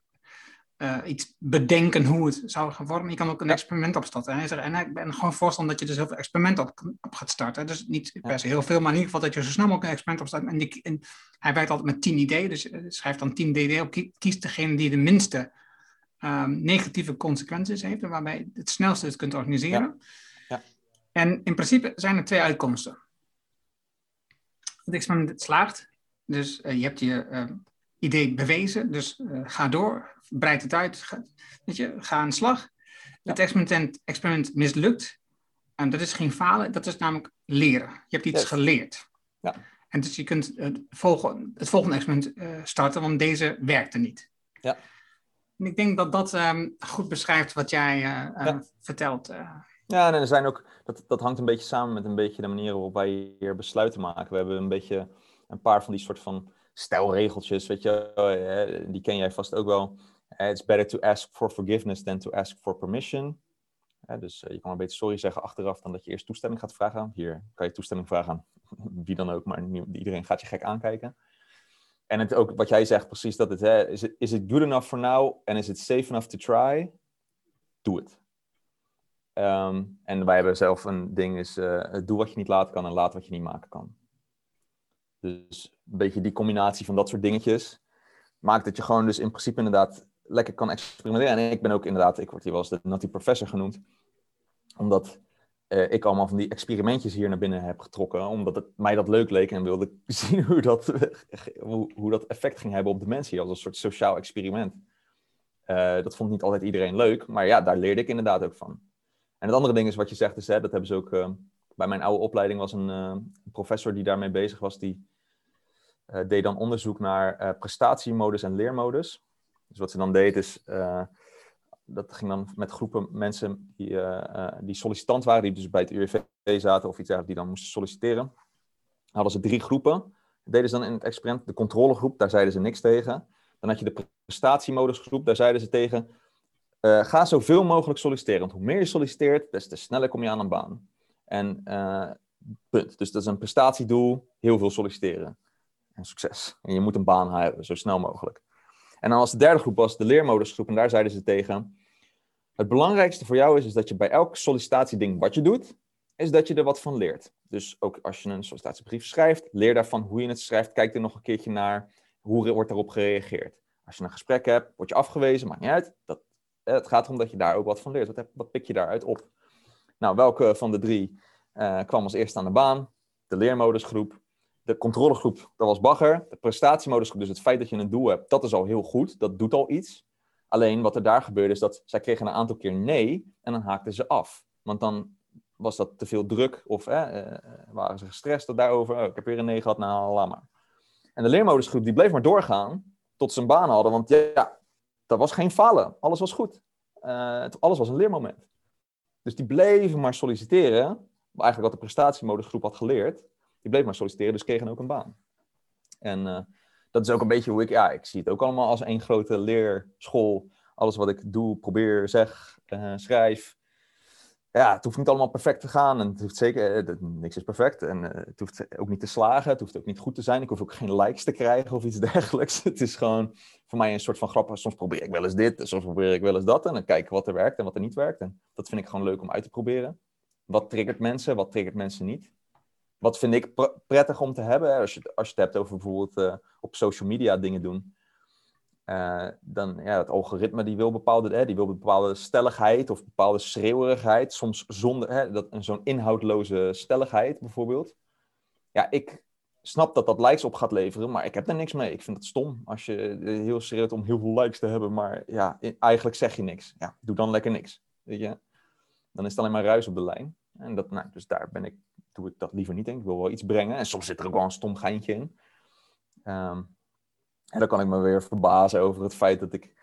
uh, iets bedenken hoe het zou gaan vormen. Je kan ook een experiment opstarten. En, en ik ben gewoon voorstander dat je dus heel veel experimenten op, op, gaat starten. Dus niet per se heel veel, maar in ieder geval dat je zo snel mogelijk een experiment opstart. En, die, en hij werkt altijd met tien ideeën, dus uh, schrijft dan tien ideeën op. Kies degene die de minste um, negatieve consequenties heeft, waarbij je het snelste het kunt organiseren. Ja. En in principe zijn er twee uitkomsten. Het experiment slaagt, dus uh, je hebt je idee bewezen, dus ga door, breid het uit, ga, weet je, ga aan de slag. Het experiment, experiment mislukt. En dat is geen falen, dat is namelijk leren. Je hebt iets geleerd. Ja. En dus je kunt het volgende, het volgende experiment uh, starten, want deze werkte niet. Ja. En ik denk dat dat um, goed beschrijft wat jij uh, ja. vertelt. Ja, en er zijn ook, dat, dat hangt een beetje samen met een beetje de manier waarop wij hier besluiten maken. We hebben een beetje een paar van die soort van stijlregeltjes, weet je, die ken jij vast ook wel. Uh, it's better to ask for forgiveness than to ask for permission. Uh, dus uh, je kan maar beter sorry zeggen achteraf dan dat je eerst toestemming gaat vragen. Hier kan je toestemming vragen aan wie dan ook, maar iedereen gaat je gek aankijken. En het ook wat jij zegt, precies dat het, hè, is, it, is good enough for now and is it safe enough to try? Do it. Um, en wij hebben zelf een ding is, doe wat je niet laten kan en laat wat je niet maken kan. Dus een beetje die combinatie van dat soort dingetjes maakt dat je gewoon dus in principe inderdaad lekker kan experimenteren. En ik ben ook inderdaad, ik word hier wel eens de Natty Professor genoemd, omdat uh, ik allemaal van die experimentjes hier naar binnen heb getrokken, omdat het mij dat leuk leek en wilde zien hoe dat, hoe, dat effect ging hebben op de mensen hier, als een soort sociaal experiment. Uh, dat vond niet altijd iedereen leuk, maar ja, daar leerde ik inderdaad ook van. En het andere ding is wat je zegt, is, hè, dat hebben ze ook, uh, bij mijn oude opleiding was een, een professor die daarmee bezig was, die deed dan onderzoek naar prestatiemodus en leermodus. Dus wat ze dan deed is, uh, dat ging dan met groepen mensen die, uh, die sollicitant waren, die dus bij het UWV zaten of iets dergelijks, die dan moesten solliciteren. Hadden ze drie groepen. deden ze dan in het experiment. De controlegroep, daar zeiden ze niks tegen. Dan had je de prestatiemodusgroep, daar zeiden ze tegen, ga zoveel mogelijk solliciteren. Want hoe meer je solliciteert, des te sneller kom je aan een baan. En punt. Dus dat is een prestatiedoel, heel veel solliciteren. En succes. En je moet een baan hebben, zo snel mogelijk. En dan als de derde groep was de leermodusgroep. En daar zeiden ze tegen. Het belangrijkste voor jou is, is dat je bij elk sollicitatieding wat je doet, is dat je er wat van leert. Dus ook als je een sollicitatiebrief schrijft, leer daarvan hoe je het schrijft. Kijk er nog een keertje naar. Hoe wordt daarop gereageerd? Als je een gesprek hebt, word je afgewezen, maakt niet uit. Dat, het gaat erom dat je daar ook wat van leert. Wat, wat pik je daaruit op? Nou, welke van de drie uh, kwam als eerste aan de baan? De leermodusgroep de controlegroep, dat was bagger. De prestatiemodusgroep, dus het feit dat je een doel hebt, dat is al heel goed. Dat doet al iets. Alleen wat er daar gebeurde is dat zij kregen een aantal keer nee en dan haakten ze af. Want dan was dat te veel druk of eh, waren ze gestrest daarover? Oh, ik heb weer een nee gehad, nou, laat maar. En de leermodusgroep die bleef maar doorgaan tot ze een baan hadden, want ja, dat was geen falen. Alles was goed. Uh, alles was een leermoment. Dus die bleven maar solliciteren, eigenlijk wat de prestatiemodusgroep had geleerd. Die bleef maar solliciteren, dus kregen ook een baan. En uh, dat is ook een beetje hoe ik, ja, ik zie het ook allemaal als één grote leerschool. Alles wat ik doe, probeer, zeg, uh, schrijf, ja, het hoeft niet allemaal perfect te gaan. En het hoeft zeker, eh, niks is perfect. En het hoeft ook niet te slagen. Het hoeft ook niet goed te zijn. Ik hoef ook geen likes te krijgen of iets dergelijks. Het is gewoon voor mij een soort van grap. Soms probeer ik wel eens dit, soms probeer ik wel eens dat. En dan kijken wat er werkt en wat er niet werkt. En dat vind ik gewoon leuk om uit te proberen. Wat triggert mensen, wat triggert mensen niet? Wat vind ik prettig om te hebben? Als je, als je het hebt over bijvoorbeeld uh, op social media dingen doen uh, dan ja, het algoritme die wil bepaalde, hè, die wil bepaalde stelligheid of bepaalde schreeuwerigheid, soms zonder hè, dat, zo'n inhoudloze stelligheid bijvoorbeeld. Ja, ik snap dat dat likes op gaat leveren, maar ik heb daar niks mee. Ik vind het stom als je heel schreeuwt om heel veel likes te hebben, maar ja, eigenlijk zeg je niks. Ja, doe dan lekker niks. Weet je? Dan is het alleen maar ruis op de lijn. En dat, nou, dus daar ben ik, doe ik dat liever niet in. Ik wil wel iets brengen. En soms zit er ook wel een stom geintje in. Um, en dan kan ik me weer verbazen over het feit dat ik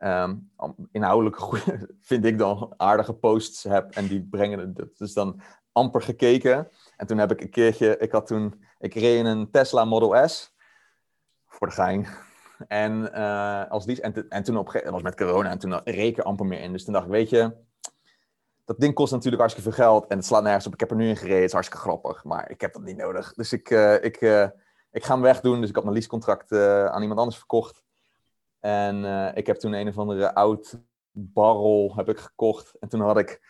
um, inhoudelijk goede, vind ik dan aardige posts heb. En die brengen het dus dan amper gekeken. En toen heb ik een keertje, ik had toen, ik reed in een Tesla Model S. Voor de gein. En, uh, als die, en, en toen op was met corona en toen reed ik er amper meer in. Dus toen dacht ik, weet je, dat ding kost natuurlijk hartstikke veel geld en het slaat nergens op. Ik heb er nu in gereden, het is hartstikke grappig, maar ik heb dat niet nodig. Dus ik, uh, ik, uh, ik ga hem wegdoen. Dus ik had mijn leasecontract uh, aan iemand anders verkocht. En ik heb toen een of andere oud barrel heb ik gekocht. En toen had ik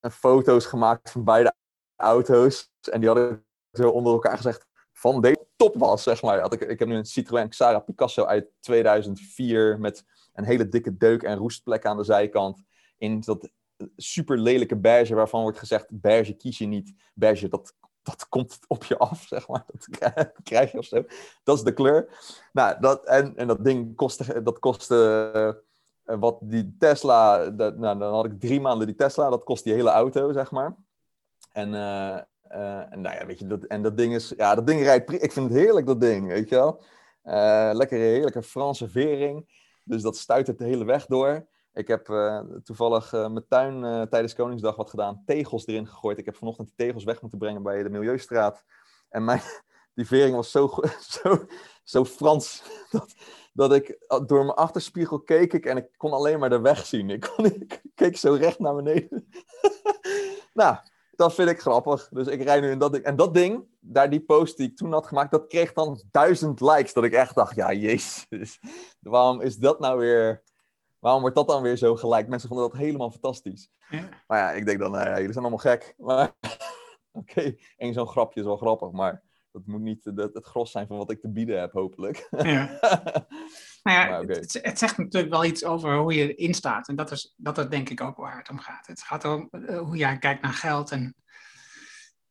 foto's gemaakt van beide auto's. En die had ik zo onder elkaar gezegd van deze top was, zeg maar. Had ik, ik heb nu een Citroën Xara Picasso uit 2004 met een hele dikke deuk en roestplek aan de zijkant. In dat super lelijke beige waarvan wordt gezegd, beige kies je niet. Beige, dat dat komt op je af, zeg maar. Dat krijg je of zo. Dat is de kleur. Nou, dat, en, en dat ding kostte, dat kostte uh, wat die Tesla, dat, nou, dan had ik drie maanden die Tesla, dat kost die hele auto, zeg maar. En, uh, uh, en nou ja, weet je, dat, en dat ding is, ja, dat ding rijdt, ik vind het heerlijk, dat ding, weet je wel. lekkere, heerlijke Franse vering. Dus dat stuit het de hele weg door. Ik heb uh, toevallig uh, mijn tuin uh, tijdens Koningsdag wat gedaan. Tegels erin gegooid. Ik heb vanochtend die tegels weg moeten brengen bij de Milieustraat. En mijn, die vering was zo, zo, zo Frans dat, dat ik door mijn achterspiegel keek ik en ik kon alleen maar de weg zien. Ik, kon, ik keek zo recht naar beneden. nou, dat vind ik grappig. Dus ik rij nu in dat ding. En dat ding, daar die post die ik toen had gemaakt, dat kreeg dan duizend likes. Dat ik echt dacht, ja, jezus. Waarom is dat nou weer Waarom wordt dat dan weer zo gelijk? Mensen vonden dat helemaal fantastisch. Ja. Maar ja, ik denk dan, nou ja, jullie zijn allemaal gek. Maar oké, okay, één zo'n grapje is wel grappig, maar dat moet niet het, het gros zijn van wat ik te bieden heb, hopelijk. Ja. nou ja, okay. het, het, zegt natuurlijk wel iets over hoe je erin staat. En dat is, dat is denk ik ook waar het om gaat. Het gaat om uh, hoe jij kijkt naar geld. En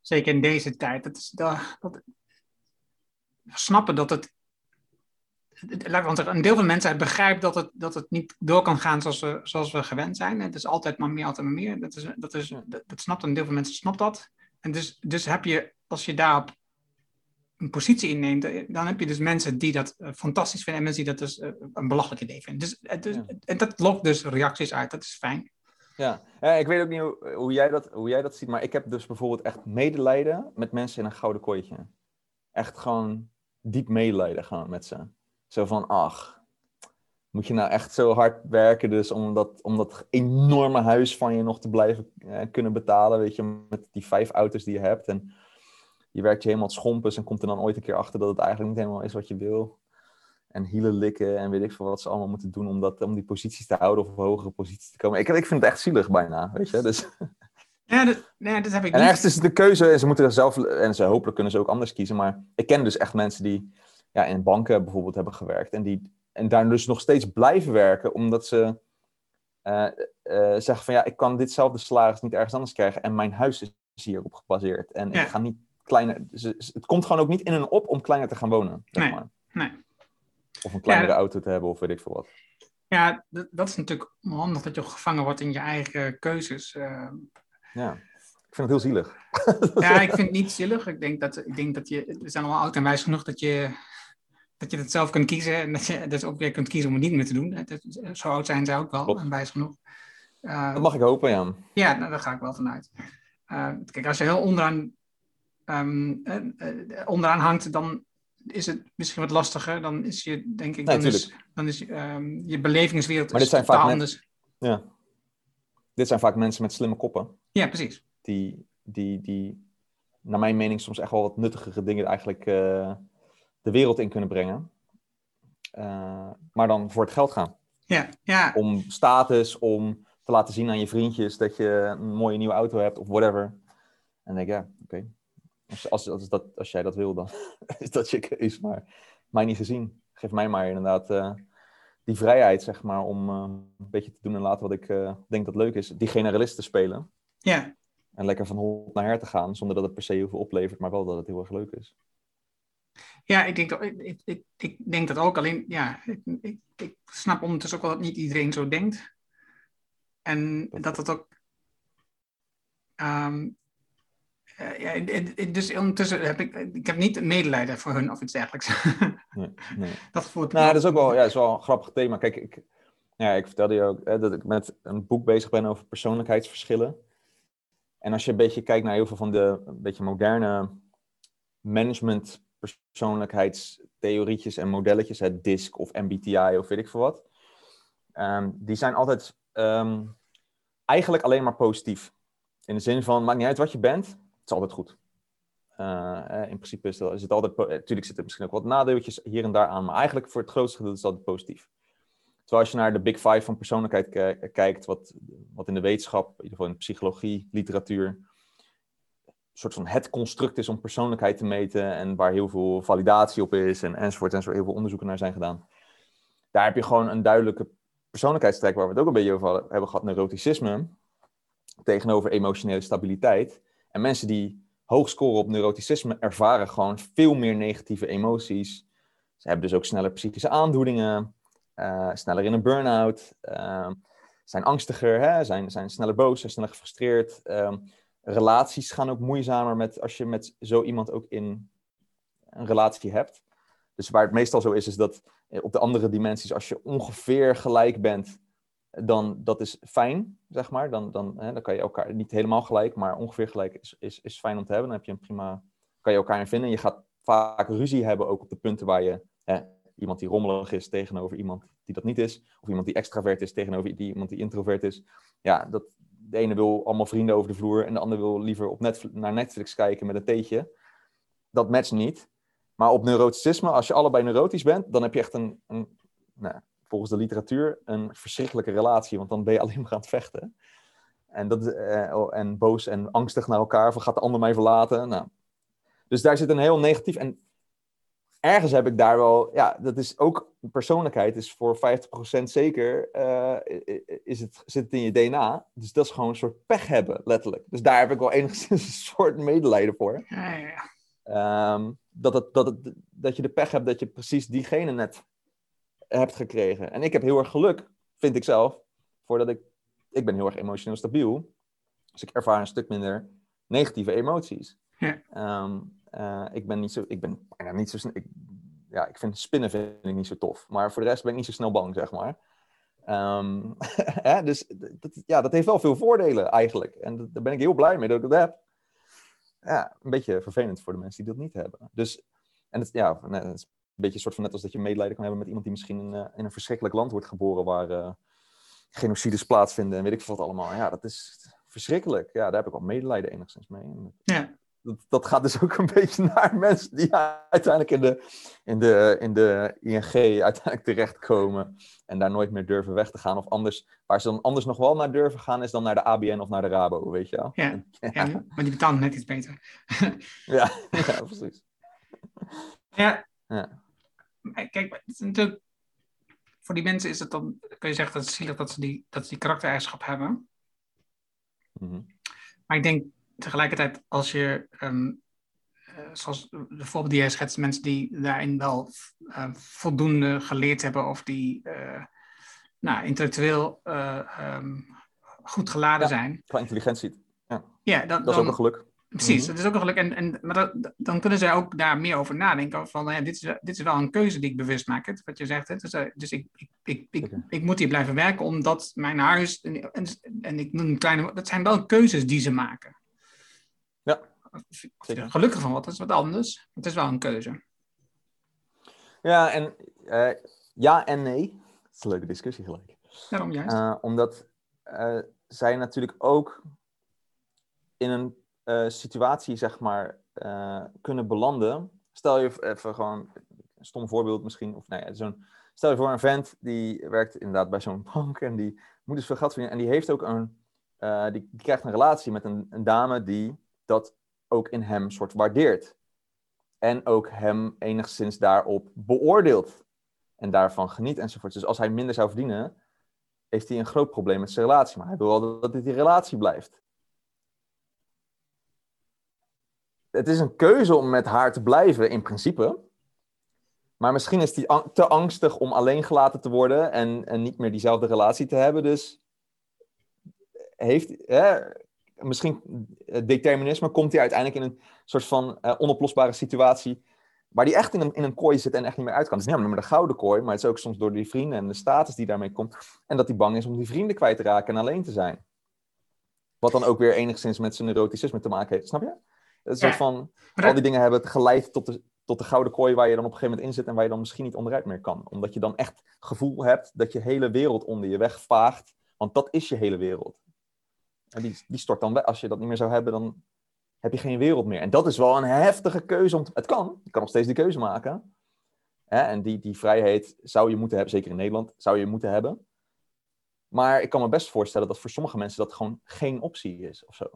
zeker in deze tijd. Dat is, dat, dat, snappen dat het zeggen, een deel van de mensen begrijpt dat het, dat het niet door kan gaan zoals we, zoals we gewend zijn. Het is altijd maar meer, altijd maar meer. Dat, is, dat, is, dat, dat snapt een deel van de mensen, snapt dat. En dus, dus heb je, als je daarop een positie inneemt, eh, dan heb je dus mensen die dat uh, fantastisch vinden en mensen die dat dus uh, een belachelijk idee vinden. Dus, dus ja. En dat lokt dus reacties uit, dat is fijn. Ja, ja ik weet ook niet hoe, hoe, jij dat, hoe jij dat ziet, maar ik heb dus bijvoorbeeld echt medelijden met mensen in een gouden kooitje. Echt gewoon diep medelijden gaan met ze. Zo van, ach, moet je nou echt zo hard werken dus om dat, om dat enorme huis van je nog te blijven eh, kunnen betalen, weet je, met die vijf auto's die je hebt. En je werkt je helemaal schompers en komt er dan ooit een keer achter dat het eigenlijk niet helemaal is wat je wil. En hielen likken en weet ik veel wat ze allemaal moeten doen om, dat, om die posities te houden of op hogere posities te komen. Ik, ik vind het echt zielig bijna, weet je. Dus... Ja, dat, nee, dat heb ik en ergens is het de keuze, en ze moeten er zelf, en ze hopelijk kunnen ze ook anders kiezen, maar ik ken dus echt mensen die ja, in banken bijvoorbeeld hebben gewerkt. En, die, en daar dus nog steeds blijven werken, omdat ze uh, uh, zeggen van ja, ik kan ditzelfde salaris niet ergens anders krijgen. En mijn huis is hierop gebaseerd. En ja. ik ga niet kleiner. Het komt gewoon ook niet in een op om kleiner te gaan wonen. Zeg nee, maar. nee. Of een kleinere ja, auto te hebben, of weet ik veel wat. Ja, dat, dat is natuurlijk handig dat je gevangen wordt in je eigen keuzes. Uh, ja, ik vind het heel zielig. ja, ik vind het niet zielig. Ik denk dat, ik denk dat je, we zijn allemaal oud en wijs genoeg dat je, dat je het zelf kunt kiezen. En dat je dus ook weer kunt kiezen om het niet meer te doen. Dat, zo oud zijn zij ook wel Klopt. en wijs genoeg. Uh, dat mag ik hopen, ja. Ja, nou, daar ga ik wel vanuit. Uh, kijk, als je heel onderaan, um, onderaan hangt, dan is het misschien wat lastiger. Dan is je, denk ik, dan, is, dan is um, je belevingswereld maar dit zijn vaak anders. ja. Dit zijn vaak mensen met slimme koppen. Ja, precies. Die, die, die naar mijn mening, soms echt wel wat nuttigere dingen eigenlijk uh, de wereld in kunnen brengen. Uh, maar dan voor het geld gaan. Ja, ja. Om status, om te laten zien aan je vriendjes dat je een mooie nieuwe auto hebt of whatever. En dan denk ik, ja, oké. Als, als, als, dat, als jij dat wil, dan is dat je keus. Maar mij niet gezien. Geef mij maar inderdaad uh, die vrijheid, zeg maar, om uh, een beetje te doen en laten wat ik uh, denk dat leuk is. Die generalist te spelen. Ja. En lekker van hond naar her te gaan, zonder dat het per se heel veel oplevert, maar wel dat het heel erg leuk is. Ja, ik denk dat, ik, ik, ik denk dat ook. Alleen, ja, ik, ik, snap ondertussen ook wel dat niet iedereen zo denkt. En dat het ook. Um, uh, ja, dus ondertussen heb ik, ik heb niet medelijden voor hun of iets dergelijks. nee, nee. Dat voelt. Nou, dat is ook wel, ja, is wel een grappig thema. Kijk, ik, ja, ik vertelde je ook hè, dat ik met een boek bezig ben over persoonlijkheidsverschillen. En als je een beetje kijkt naar heel veel van de een beetje moderne management persoonlijkheidstheorietjes en modelletjes, het DISC of MBTI of weet ik veel wat. Um, die zijn altijd um, eigenlijk alleen maar positief. In de zin van, maakt niet uit wat je bent, is altijd goed. Uh, in principe is het, altijd, natuurlijk zitten er misschien ook wat nadeeltjes hier en daar aan, maar eigenlijk voor het grootste gedeelte is het altijd positief. Terwijl als je naar de big five van persoonlijkheid kijkt, wat, wat in de wetenschap, in ieder geval in de psychologie, literatuur, soort van het construct is om persoonlijkheid te meten en waar heel veel validatie op is en enzovoort en zo heel veel onderzoeken naar zijn gedaan. Daar heb je gewoon een duidelijke persoonlijkheidstrek waar we het ook een beetje over hebben gehad, neuroticisme, tegenover emotionele stabiliteit. En mensen die hoog scoren op neuroticisme ervaren gewoon veel meer negatieve emoties. Ze hebben dus ook sneller psychische aandoeningen, uh, sneller in een burn-out, uh, zijn angstiger, hè, zijn, zijn sneller boos, zijn sneller gefrustreerd. Uh, relaties gaan ook moeizamer met, als je met zo iemand ook in een relatie hebt. Dus waar het meestal zo is, is dat eh, op de andere dimensies, als je ongeveer gelijk bent, dan dat is fijn, zeg maar. Dan, dan, hè, dan kan je elkaar niet helemaal gelijk, maar ongeveer gelijk is, is, is fijn om te hebben. Dan heb je een prima, kan je elkaar in vinden. Je gaat vaak ruzie hebben ook op de punten waar je hè, iemand die rommelig is tegenover iemand die dat niet is, of iemand die extravert is tegenover die, iemand die introvert is. Ja, dat, de ene wil allemaal vrienden over de vloer en de ander wil liever op Netflix, naar Netflix kijken met een theetje. Dat matcht niet. Maar op neuroticisme, als je allebei neurotisch bent, dan heb je echt een, een nou, volgens de literatuur, een verschrikkelijke relatie. Want dan ben je alleen maar aan het vechten. En, dat, eh, oh, en boos en angstig naar elkaar, van gaat de ander mij verlaten? Nou, dus daar zit een heel negatief. En ergens heb ik daar wel, ja, dat is ook persoonlijkheid, is voor 50% zeker, uh, is het, zit het in je DNA. Dus dat is gewoon een soort pech hebben, letterlijk. Dus daar heb ik wel enigszins een soort medelijden voor. Ja. Ehm, dat, het, dat, het, dat je de pech hebt dat je precies diegene net hebt gekregen. En ik heb heel erg geluk, vind ik zelf, voordat ik... Ik ben heel erg emotioneel stabiel. Dus ik ervaar een stuk minder negatieve emoties. Ja. Ehm, uh, ik ben niet zo, ik ben bijna niet zo ik, ja, ik vind spinnen vind ik niet zo tof. Maar voor de rest ben ik niet zo snel bang, zeg maar. Um, hè, dus dat, ja, dat heeft wel veel voordelen eigenlijk. En daar ben ik heel blij mee dat ik dat heb. Ja, een beetje vervelend voor de mensen die dat niet hebben. Dus, en het, ja, is beetje een soort van net als dat je medelijden kan hebben met iemand die misschien in, uh, in een verschrikkelijk land wordt geboren waar uh, genocides plaatsvinden en weet ik veel wat allemaal. Ja, dat is verschrikkelijk. Ja, daar heb ik wel medelijden enigszins mee. Ja dat, dat, gaat dus ook een beetje naar mensen die uiteindelijk in de, in, de, in de ING uiteindelijk terechtkomen en daar nooit meer durven weg te gaan. Of anders, waar ze dan anders nog wel naar durven gaan, is dan naar de ABN of naar de Rabo, weet je wel. Ja, ja. maar die betalen net iets beter. ja, ja, precies. Ja. ja. Kijk, het is natuurlijk, voor die mensen is het dan, kun je zeggen dat het zielig dat ze die, dat ze die karaktereigenschap hebben. Mm Maar ik denk tegelijkertijd, als je, um, zoals de voorbeeld die jij schetst, mensen die daarin wel uh, voldoende geleerd hebben of die uh, nou, intellectueel eh, ehm, goed geladen Ja. zijn. Qua intelligentie. Ja, dan, Dat is dan- ook een geluk. Precies, Mhm. dat is ook een geluk. En, en, maar dat, dan kunnen zij ook daar meer over nadenken. Van, nou ja, dit, is, dit is wel een keuze die ik bewust maak. Hè, wat je zegt. Hè. Dus, eh, dus ik, ik, ik, ik, moet hier blijven werken omdat mijn huis. En, en, en ik noem een kleine. Dat zijn wel keuzes die ze maken. Ja, zeker. er gelukkig van wat, dat is wat anders. Het is wel een keuze. Ja, en eh, ja en nee. Dat is een leuke discussie gelijk. Daarom juist. Eh, omdat zij natuurlijk ook in een eh, situatie, zeg maar, eh, kunnen belanden. Stel je even gewoon een stom voorbeeld misschien. Of, ja, zo'n, stel je voor een vent die werkt inderdaad bij zo'n bank en die moet dus veel geld verdienen. En die heeft ook een, eh, die krijgt een relatie met een, een dame die dat ook in hem soort waardeert. En ook hem enigszins daarop beoordeelt. En daarvan geniet enzovoort. Dus als hij minder zou verdienen, heeft hij een groot probleem met zijn relatie. Maar hij wil wel dat dit die relatie blijft. Het is een keuze om met haar te blijven, in principe. Maar misschien is ang- te angstig om alleen gelaten te worden en, en niet meer diezelfde relatie te hebben. Dus heeft, hè, misschien eh, determinisme komt hij uiteindelijk in een soort van eh, onoplosbare situatie. Waar hij echt in een, in een kooi zit en echt niet meer uit kan. Het is niet alleen maar de gouden kooi, maar het is ook soms door die vrienden en de status die daarmee komt. En dat hij bang is om die vrienden kwijt te raken en alleen te zijn. Wat dan ook weer enigszins met zijn neuroticisme te maken heeft. Snap je? Een soort van, al die dingen hebben het geleid tot de, tot de gouden kooi waar je dan op een gegeven moment in zit en waar je dan misschien niet onderuit meer kan. Omdat je dan echt gevoel hebt dat je hele wereld onder je weg vaagt. Want dat is je hele wereld. En die, die stort dan weg. Als je dat niet meer zou hebben, dan heb je geen wereld meer. En dat is wel een heftige keuze. Om te- het kan. Je kan nog steeds die keuze maken. Hè? En die, die vrijheid zou je moeten hebben, zeker in Nederland, zou je moeten hebben. Maar ik kan me best voorstellen dat voor sommige mensen dat gewoon geen optie is of zo.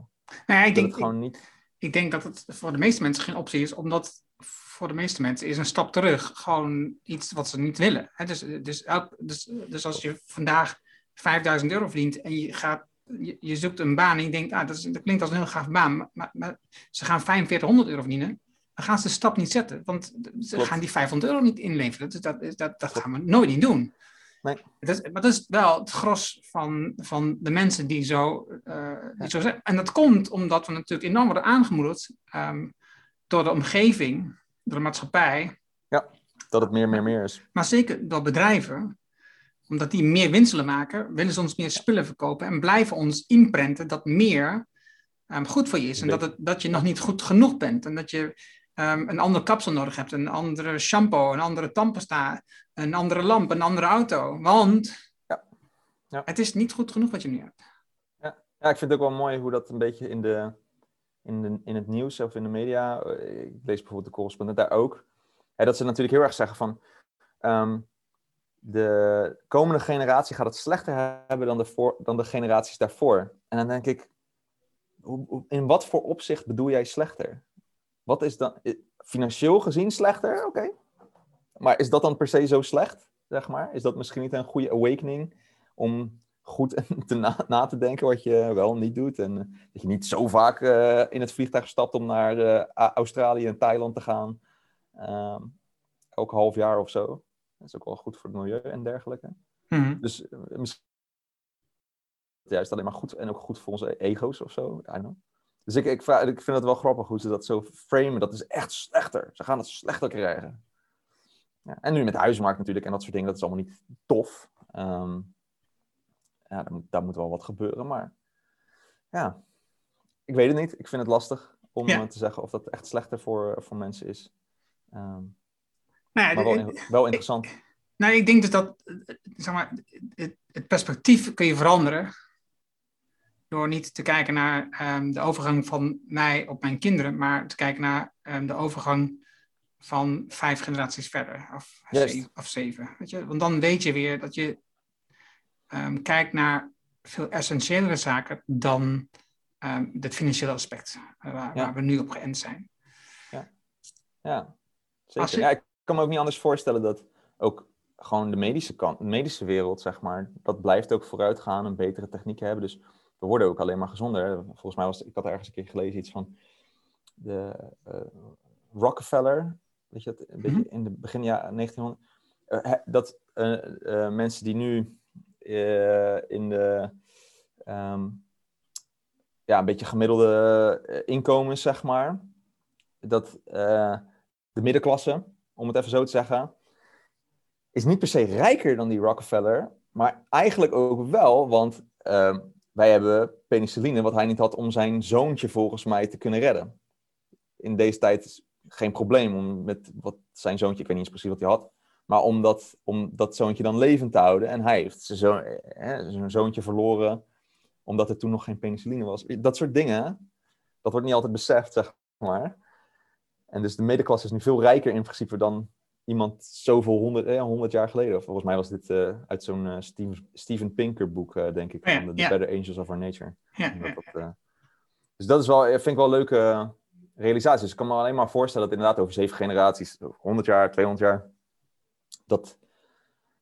Nou ja, ik, Dat denk, het gewoon niet... ik denk dat het voor de meeste mensen geen optie is, omdat voor de meeste mensen is een stap terug gewoon iets wat ze niet willen. Hè, dus, dus, dus, dus als je vandaag 5000 euro verdient en je, gaat, je, je zoekt een baan en je denkt, ah, dat, is, dat klinkt als een heel gaaf baan, maar, maar, maar ze gaan 4500 euro verdienen, dan gaan ze de stap niet zetten, want ze Klopt. gaan die 500 euro niet inleveren. Dus dat, dat, dat gaan we nooit niet doen. Nee. Dat is, maar dat is wel het gros van, van de mensen die zo, die zo zijn. En dat komt omdat we natuurlijk enorm worden aangemoedigd ehm, door de omgeving, door de maatschappij, Dat het meer, meer, meer is. maar zeker door bedrijven. Omdat die meer winst willen maken, willen ze ons meer spullen verkopen en blijven ons inprenten dat meer ehm, goed voor je is. En dat, het, dat je nog niet goed genoeg bent. En dat je ehm, een ander kapsel nodig hebt, een andere shampoo, een andere tandpasta, een andere lamp, een andere auto. Want Ja. Ja. het is niet goed genoeg wat je nu hebt. Ja, ik vind het ook wel mooi hoe dat een beetje in, de, in, de, in het nieuws of in de media, eh, ik lees bijvoorbeeld de correspondent daar ook, hè, dat ze natuurlijk heel erg zeggen van, ehm, de komende generatie gaat het slechter hebben dan de, voor, dan de generaties daarvoor. En dan denk ik, in wat voor opzicht bedoel jij slechter? Wat is dan, eh, financieel gezien slechter? Oké. Maar is dat dan per se zo slecht, zeg maar? Is dat misschien niet een goede awakening om goed te na, na te denken wat je wel niet doet. En eh, dat je niet zo vaak eh, in het vliegtuig stapt om naar eh, Australië en Thailand te gaan. Ehm, elk half jaar of zo. Dat is ook wel goed voor het milieu en dergelijke. Mhm. Dus eh, misschien juist alleen maar goed en ook goed voor onze ego's of zo. I don't know. Dus ik, ik, vraag- ik vind het wel grappig hoe ze dat zo framen. Dat is echt slechter. Ze gaan het slechter krijgen. Ja, en nu met de huismarkt natuurlijk en dat soort dingen. Dat is allemaal niet tof. Ehm, ja, daar moet, daar moet wel wat gebeuren. Maar ja, ik weet het niet. Ik vind het lastig om Ja. eh, te zeggen of dat echt slechter voor, voor mensen is. Ehm, Nou ja, maar wel, wel interessant. Nou, ik denk dus dat eh, zeg maar, het, het perspectief kun je veranderen. Door niet te kijken naar ehm, de overgang van mij op mijn kinderen, maar te kijken naar de overgang van vijf generaties verder. Of, zeven, of zeven. Weet je? Want dan weet je weer dat je ehm, kijkt naar veel essentiëlere zaken dan ehm het financiële aspect, eh, waar, Ja. waar we nu op geënt zijn. Ja, zeker. Je- Ja, ik kan me ook niet anders voorstellen dat ook gewoon de medische kant, de medische wereld, zeg maar, dat blijft ook vooruit gaan en betere technieken hebben. Dus we worden ook alleen maar gezonder. Volgens mij was, ik had ergens een keer gelezen iets van de eh, Rockefeller, weet je dat, een beetje in de begin jaren 1900, eh, dat eh, eh, mensen die nu in de ehm, ja, een beetje gemiddelde inkomens, zeg maar, dat de middenklasse, om het even zo te zeggen, is niet per se rijker dan die Rockefeller, maar eigenlijk ook wel, want ehm, wij hebben penicilline, wat hij niet had om zijn zoontje volgens mij te kunnen redden. In deze tijd geen probleem om met wat zijn zoontje, ik weet niet eens precies wat hij had, maar om dat, om dat zoontje dan levend te houden. En hij heeft zijn, zo, hè, zijn zoontje verloren omdat er toen nog geen penicilline was. Dat soort dingen, dat wordt niet altijd beseft, zeg maar. En dus de middenklasse is nu veel rijker in principe dan iemand zoveel honderd, eh, honderd jaar geleden. Volgens mij was dit uh, uit zo'n uh, Steven, Steven Pinker boek, uh, denk ik. Ja, van The ja. Better Angels of Our Nature. Ja, Dat eh, dus dat is wel, vind ik wel een leuke realisatie. Dus ik kan me alleen maar voorstellen dat inderdaad over zeven generaties, 100 jaar, 200 jaar, dat,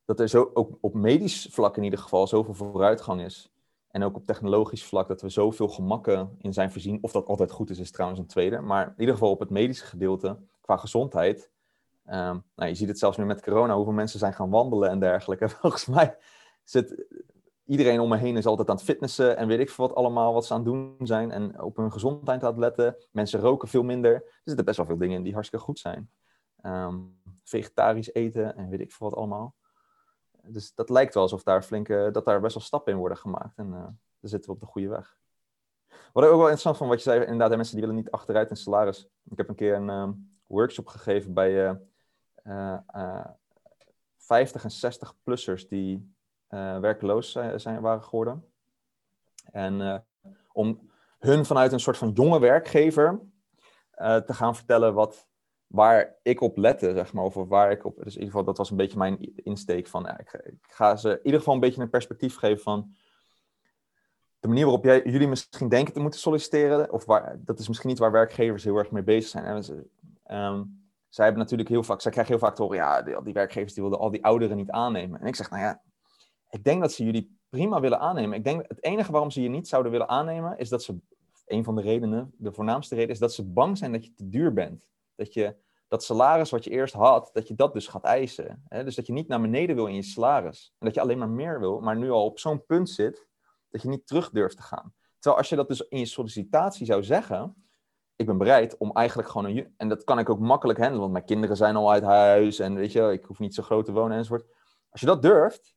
dat er zo, ook op medisch vlak in ieder geval zoveel vooruitgang is. En ook op technologisch vlak dat we zoveel gemakken in zijn voorzien. Of dat altijd goed is, is trouwens een tweede. Maar in ieder geval op het medische gedeelte, qua gezondheid. ehm, nou, je ziet het zelfs nu met corona, hoeveel mensen zijn gaan wandelen en dergelijke. Volgens mij zit iedereen om me heen is altijd aan het fitnessen en weet ik veel wat allemaal wat ze aan het doen zijn. En op hun gezondheid aan het letten. Mensen roken veel minder. Er zitten best wel veel dingen in die hartstikke goed zijn. Ehm, vegetarisch eten en weet ik veel wat allemaal. Dus dat lijkt wel alsof daar flinke, dat daar best wel stappen in worden gemaakt. En eh daar zitten we op de goede weg. Wat ik ook wel interessant vond, wat je zei, inderdaad, mensen die willen niet achteruit in salaris. Ik heb een keer een ehm, workshop gegeven bij eh, eh, eh, 50 en 60-plussers die werkloos zijn, zijn, waren geworden. En eh, om hun vanuit een soort van jonge werkgever eh, te gaan vertellen wat, waar ik op lette, zeg maar. Of waar ik op. Dus in ieder geval, dat was een beetje mijn insteek van. Ja, ik, ga- ik ga ze in ieder geval een beetje een perspectief geven van. De manier waarop jij, jullie misschien denken te moeten solliciteren, of waar, dat is misschien niet waar werkgevers heel erg mee bezig zijn. En ze, ehm, zij hebben natuurlijk heel vaak, zij krijgen heel vaak te horen, ja, die, die werkgevers die wilden al die ouderen niet aannemen. En ik zeg, nou ja, ik denk dat ze jullie prima willen aannemen. Ik denk, het enige waarom ze je niet zouden willen aannemen, is dat ze, een van de redenen, de voornaamste reden, is dat ze bang zijn dat je te duur bent. Dat je dat salaris wat je eerst had, dat je dat dus gaat eisen. Hè? Dus dat je niet naar beneden wil in je salaris. En dat je alleen maar meer wil, maar nu al op zo'n punt zit, dat je niet terug durft te gaan. Terwijl als je dat dus in je sollicitatie zou zeggen, ik ben bereid om eigenlijk gewoon een... En dat kan ik ook makkelijk handelen, want mijn kinderen zijn al uit huis en weet je, ik hoef niet zo groot te wonen enzovoort. Als je dat durft,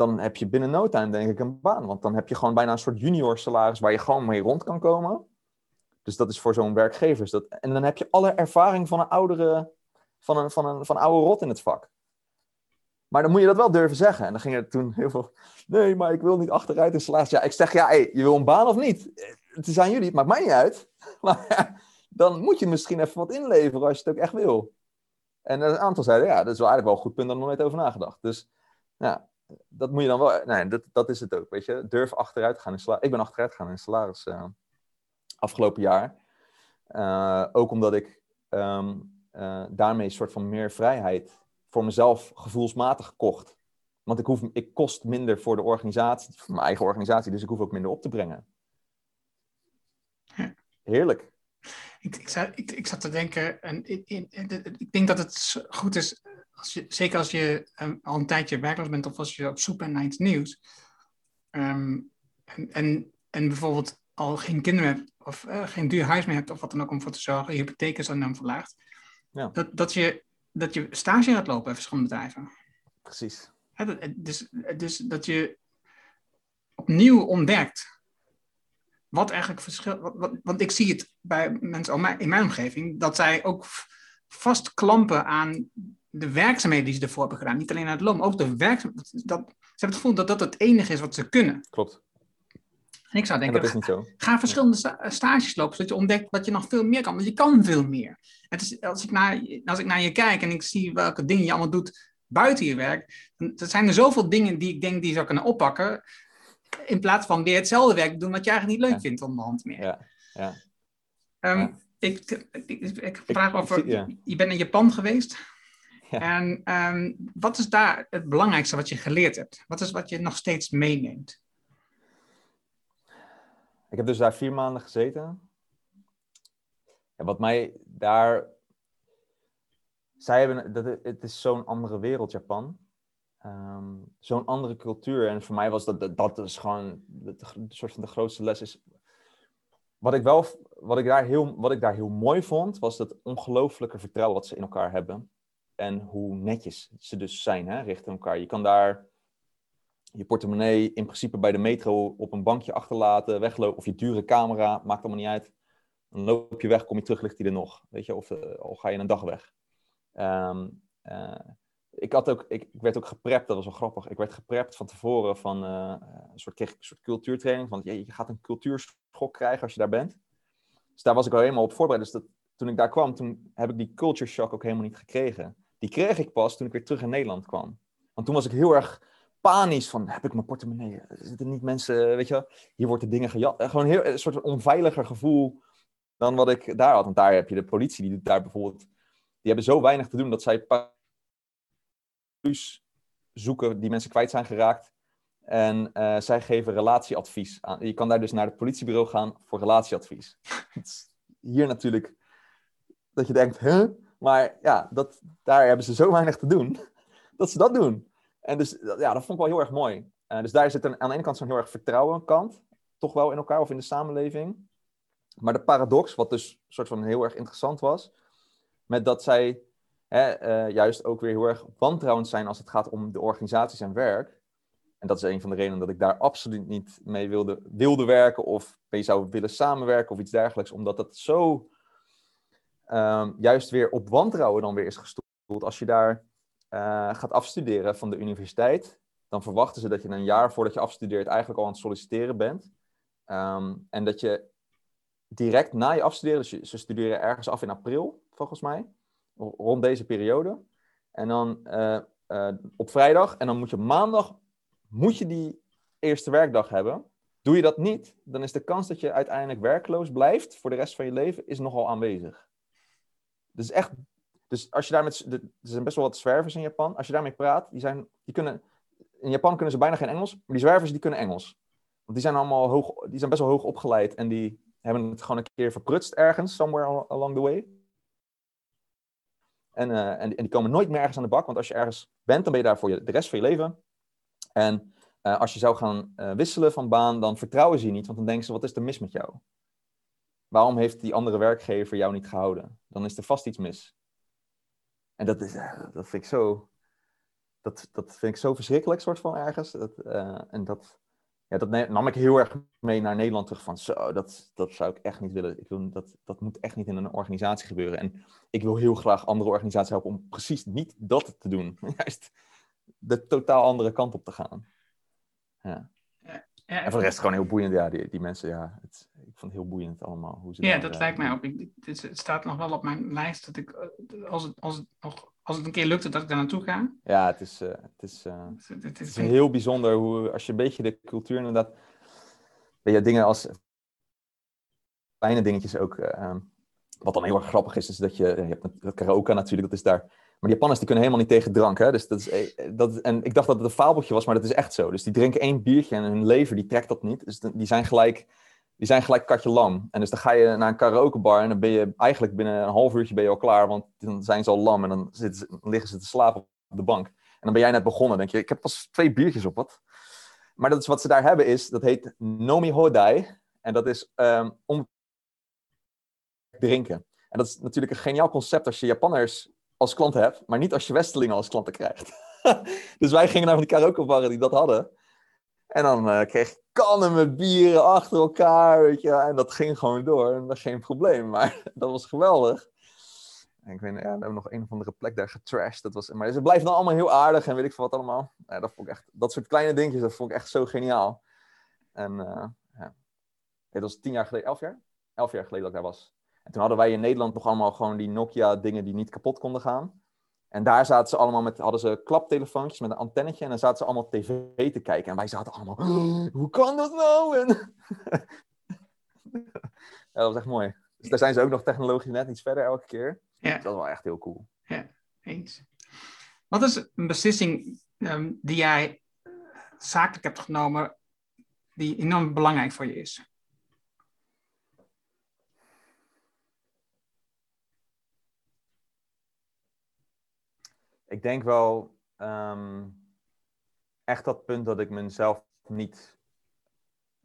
dan heb je binnen no time denk ik een baan. Want dan heb je gewoon bijna een soort junior salaris waar je gewoon mee rond kan komen. Dus dat is voor zo'n werkgever. Dat, en dan heb je alle ervaring van een oudere, van een, van een, van oude rot in het vak. Maar dan moet je dat wel durven zeggen. En dan ging er toen heel veel, nee, maar ik wil niet achteruit in salaris. Ja, ik zeg, ja, je wil een baan of niet? Het is aan jullie, het maakt mij niet uit. Maar dan moet je misschien even wat inleveren als je het ook echt wil. En een aantal zeiden, ja, dat is wel eigenlijk wel een goed punt, daar nog nooit over nagedacht. Dus ja, dat moet je dan wel, nee, dat, dat is het ook, weet je. Durf achteruit te gaan in salaris. Ik ben achteruit gegaan in salaris eh, afgelopen jaar. Eh, ook omdat ik ehm, eh, daarmee een soort van meer vrijheid voor mezelf gevoelsmatig kocht. Want ik, hoef, ik kost minder voor de organisatie, voor mijn eigen organisatie, dus ik hoef ook minder op te brengen. Heerlijk. Ik, ik, zat, ik, ik zat te denken, en in- ik denk dat het goed is, als je, zeker als je ehm, al een tijdje werkloos bent of als je op zoek bent naar iets nieuws. ehm, en, en, en bijvoorbeeld al geen kinderen hebt of eh, geen duur huis meer hebt of wat dan ook om voor te zorgen, je hypotheek is dan verlaagd. Ja. Dat, dat, je, dat je stage gaat lopen bij verschillende bedrijven. Precies. Dat- dus, dus dat je opnieuw ontdekt wat eigenlijk verschil. Wat, wat, want ik zie het bij mensen in mijn omgeving dat zij ook vastklampen aan de werkzaamheden die ze ervoor hebben gedaan. Niet alleen loon, maar ook de werkzaamheden. Dat, ze hebben het gevoel dat dat het enige is wat ze kunnen. Klopt. En ik zou En denken, dat is niet zo. ga verschillende sta- stages lopen, zodat je ontdekt dat je nog veel meer kan. Want je kan veel meer. Het is, als, ik naar, als ik naar je kijk en ik zie welke dingen je allemaal doet buiten je werk, dan zijn er zoveel dingen die ik denk die je zou kunnen oppakken. In plaats van weer hetzelfde werk doen wat je eigenlijk niet leuk Ja. vindt onderhand meer. Ja, ja. Ehm, Ja. ik, ik, vraag ja. je bent in Japan geweest. Ja. En ehm, wat is daar het belangrijkste wat je geleerd hebt? Wat is wat je nog steeds meeneemt? Ik heb dus daar vier maanden gezeten. Ja, wat mij daar. Zij hebben. Dat, het is zo'n andere wereld, Japan. ehm, zo'n andere cultuur. En voor mij was dat, dat, dat is gewoon de, soort van de grootste les is. Wat ik, wel, wat, ik daar heel, wat ik daar heel mooi vond, was dat ongelooflijke vertrouwen wat ze in elkaar hebben. En hoe netjes ze dus zijn hè, richting elkaar. Je kan daar je portemonnee in principe bij de metro op een bankje achterlaten, weglopen. Of je dure camera, maakt allemaal niet uit. Dan loop je weg, kom je terug, ligt die er nog. Weet je, of uh, al ga je een dag weg. Um, uh, ik, had ook, ik, werd ook geprept, dat was wel grappig. Ik werd geprept van tevoren van uh, een soort, kreeg een soort cultuurtraining. Van je, je gaat een cultuurschok krijgen als je daar bent. Dus daar was ik al helemaal op voorbereid. Dus toen ik daar kwam, toen heb ik die culture shock ook helemaal niet gekregen. Die kreeg ik pas toen ik weer terug in Nederland kwam. Want toen was ik heel erg panisch van, heb ik mijn portemonnee? Zitten niet mensen, weet je, hier worden dingen gejat. Gewoon heel, een soort onveiliger gevoel dan wat ik daar had. Want daar heb je de politie, die daar bijvoorbeeld, die hebben zo weinig te doen dat zij zoeken die mensen kwijt zijn geraakt. En uh, zij geven relatieadvies aan. Je kan daar dus naar het politiebureau gaan voor relatieadvies. Hier natuurlijk dat je denkt, huh? Maar ja, dat, daar hebben ze zo weinig te doen, dat ze dat doen. En dus ja, dat vond ik wel heel erg mooi. Uh, dus daar zit een, aan de ene kant zo'n heel erg vertrouwen kant, toch wel in elkaar of in de samenleving. Maar de paradox, wat dus een soort van heel erg interessant was, met dat zij hè, uh, juist ook weer heel erg wantrouwend zijn als het gaat om de organisaties en werk. En dat is een van de redenen dat ik daar absoluut niet mee wilde, wilde werken of mee zou willen samenwerken of iets dergelijks, omdat dat zo um, juist weer op wantrouwen dan weer is gestoeld. Als je daar uh, gaat afstuderen van de universiteit, dan verwachten ze dat je een jaar voordat je afstudeert eigenlijk al aan het solliciteren bent. Um, en dat je direct na je afstuderen, dus je, ze studeren ergens af in april, volgens mij, rond deze periode. En dan uh, uh, op vrijdag, en dan moet je maandag, moet je die eerste werkdag hebben. Doe je dat niet, dan is de kans dat je uiteindelijk werkloos blijft voor de rest van je leven, is nogal aanwezig. Dus echt, dus als je daar met, er zijn best wel wat zwervers in Japan. Als je daarmee praat, die zijn, die kunnen, in Japan kunnen ze bijna geen Engels, maar die zwervers die kunnen Engels. Want die zijn allemaal hoog, die zijn best wel hoog opgeleid en die hebben het gewoon een keer verprutst ergens, somewhere along the way. En, uh, en, die komen nooit meer ergens aan de bak, want als je ergens bent, dan ben je daar voor je, de rest van je leven. En uh, als je zou gaan uh, wisselen van baan, dan vertrouwen ze je niet, want dan denken ze, wat is er mis met jou? Waarom heeft die andere werkgever jou niet gehouden? Dan is er vast iets mis. En dat, is, dat vind ik zo... Dat, dat vind ik zo verschrikkelijk, soort van ergens. Dat, en dat, ja, dat nam ik heel erg mee naar Nederland terug. Van zo, dat, dat zou ik echt niet willen. Ik wil, dat, dat moet echt niet in een organisatie gebeuren. En ik wil heel graag andere organisaties helpen om precies niet dat te doen. Juist de totaal andere kant op te gaan. Ja. Ja, en voor de rest gewoon heel boeiend. Ja, die, die mensen, ja, het, ik vond het heel boeiend allemaal. Hoe ze ja, dat lijkt mij ook. Ik, het, het, staat nog wel op mijn lijst dat ik, als het, als het nog als het een keer lukt dat ik daar naartoe ga. Ja, het is, uh, het is, uh, het, het, het is heel bijzonder hoe, als je een beetje de cultuur inderdaad, weet je, dingen als kleine dingetjes ook, uh, wat dan heel erg grappig is, is dat je, je hebt dat karaoke natuurlijk, dat is daar, maar die Japanners die kunnen helemaal niet tegen drank, hè, dus dat is, dat, en ik dacht dat het een fabeltje was, maar dat is echt zo, dus die drinken één biertje en hun lever die trekt dat niet, dus die zijn gelijk die zijn gelijk katje lam. En dus dan ga je naar een karaokebar en dan ben je eigenlijk binnen een half uurtje ben je al klaar, want dan zijn ze al lam en dan, zitten liggen ze te slapen op de bank. En dan ben jij net begonnen, denk je, ik heb pas twee biertjes op, wat? Maar dat is wat ze daar hebben is, dat heet Nomi Hodai. En dat is um, om drinken. En dat is natuurlijk een geniaal concept als je Japanners als klant hebt, maar niet als je Westelingen als klanten krijgt. dus wij gingen naar van die karaokebarren die dat hadden. En dan uh, kreeg ik kannen met bieren achter elkaar, weet je. En dat ging gewoon door en dat geen probleem. Maar dat was geweldig. En ik weet ja, we hebben nog een of andere plek daar getrashed. Dat was, maar ze blijven dan allemaal heel aardig en weet ik veel wat allemaal. Ja, dat, vond ik echt, dat soort kleine dingetjes, dat vond ik echt zo geniaal. En uh, ja. dat was tien jaar geleden, elf jaar? Elf jaar geleden dat ik daar was. En toen hadden wij in Nederland nog allemaal gewoon die Nokia dingen die niet kapot konden gaan. En daar zaten ze allemaal met, hadden ze klaptelefoontjes met een antennetje. En dan zaten ze allemaal tv te kijken. En wij zaten allemaal, oh, hoe kan dat nou? En ja, dat was echt mooi. Dus daar zijn ze ook nog technologisch net iets verder elke keer. Ja. Dat was wel echt heel cool. Ja, eens. Wat is een beslissing um, die jij zakelijk hebt genomen die enorm belangrijk voor je is? Ik denk wel. Um, echt dat punt dat ik mezelf niet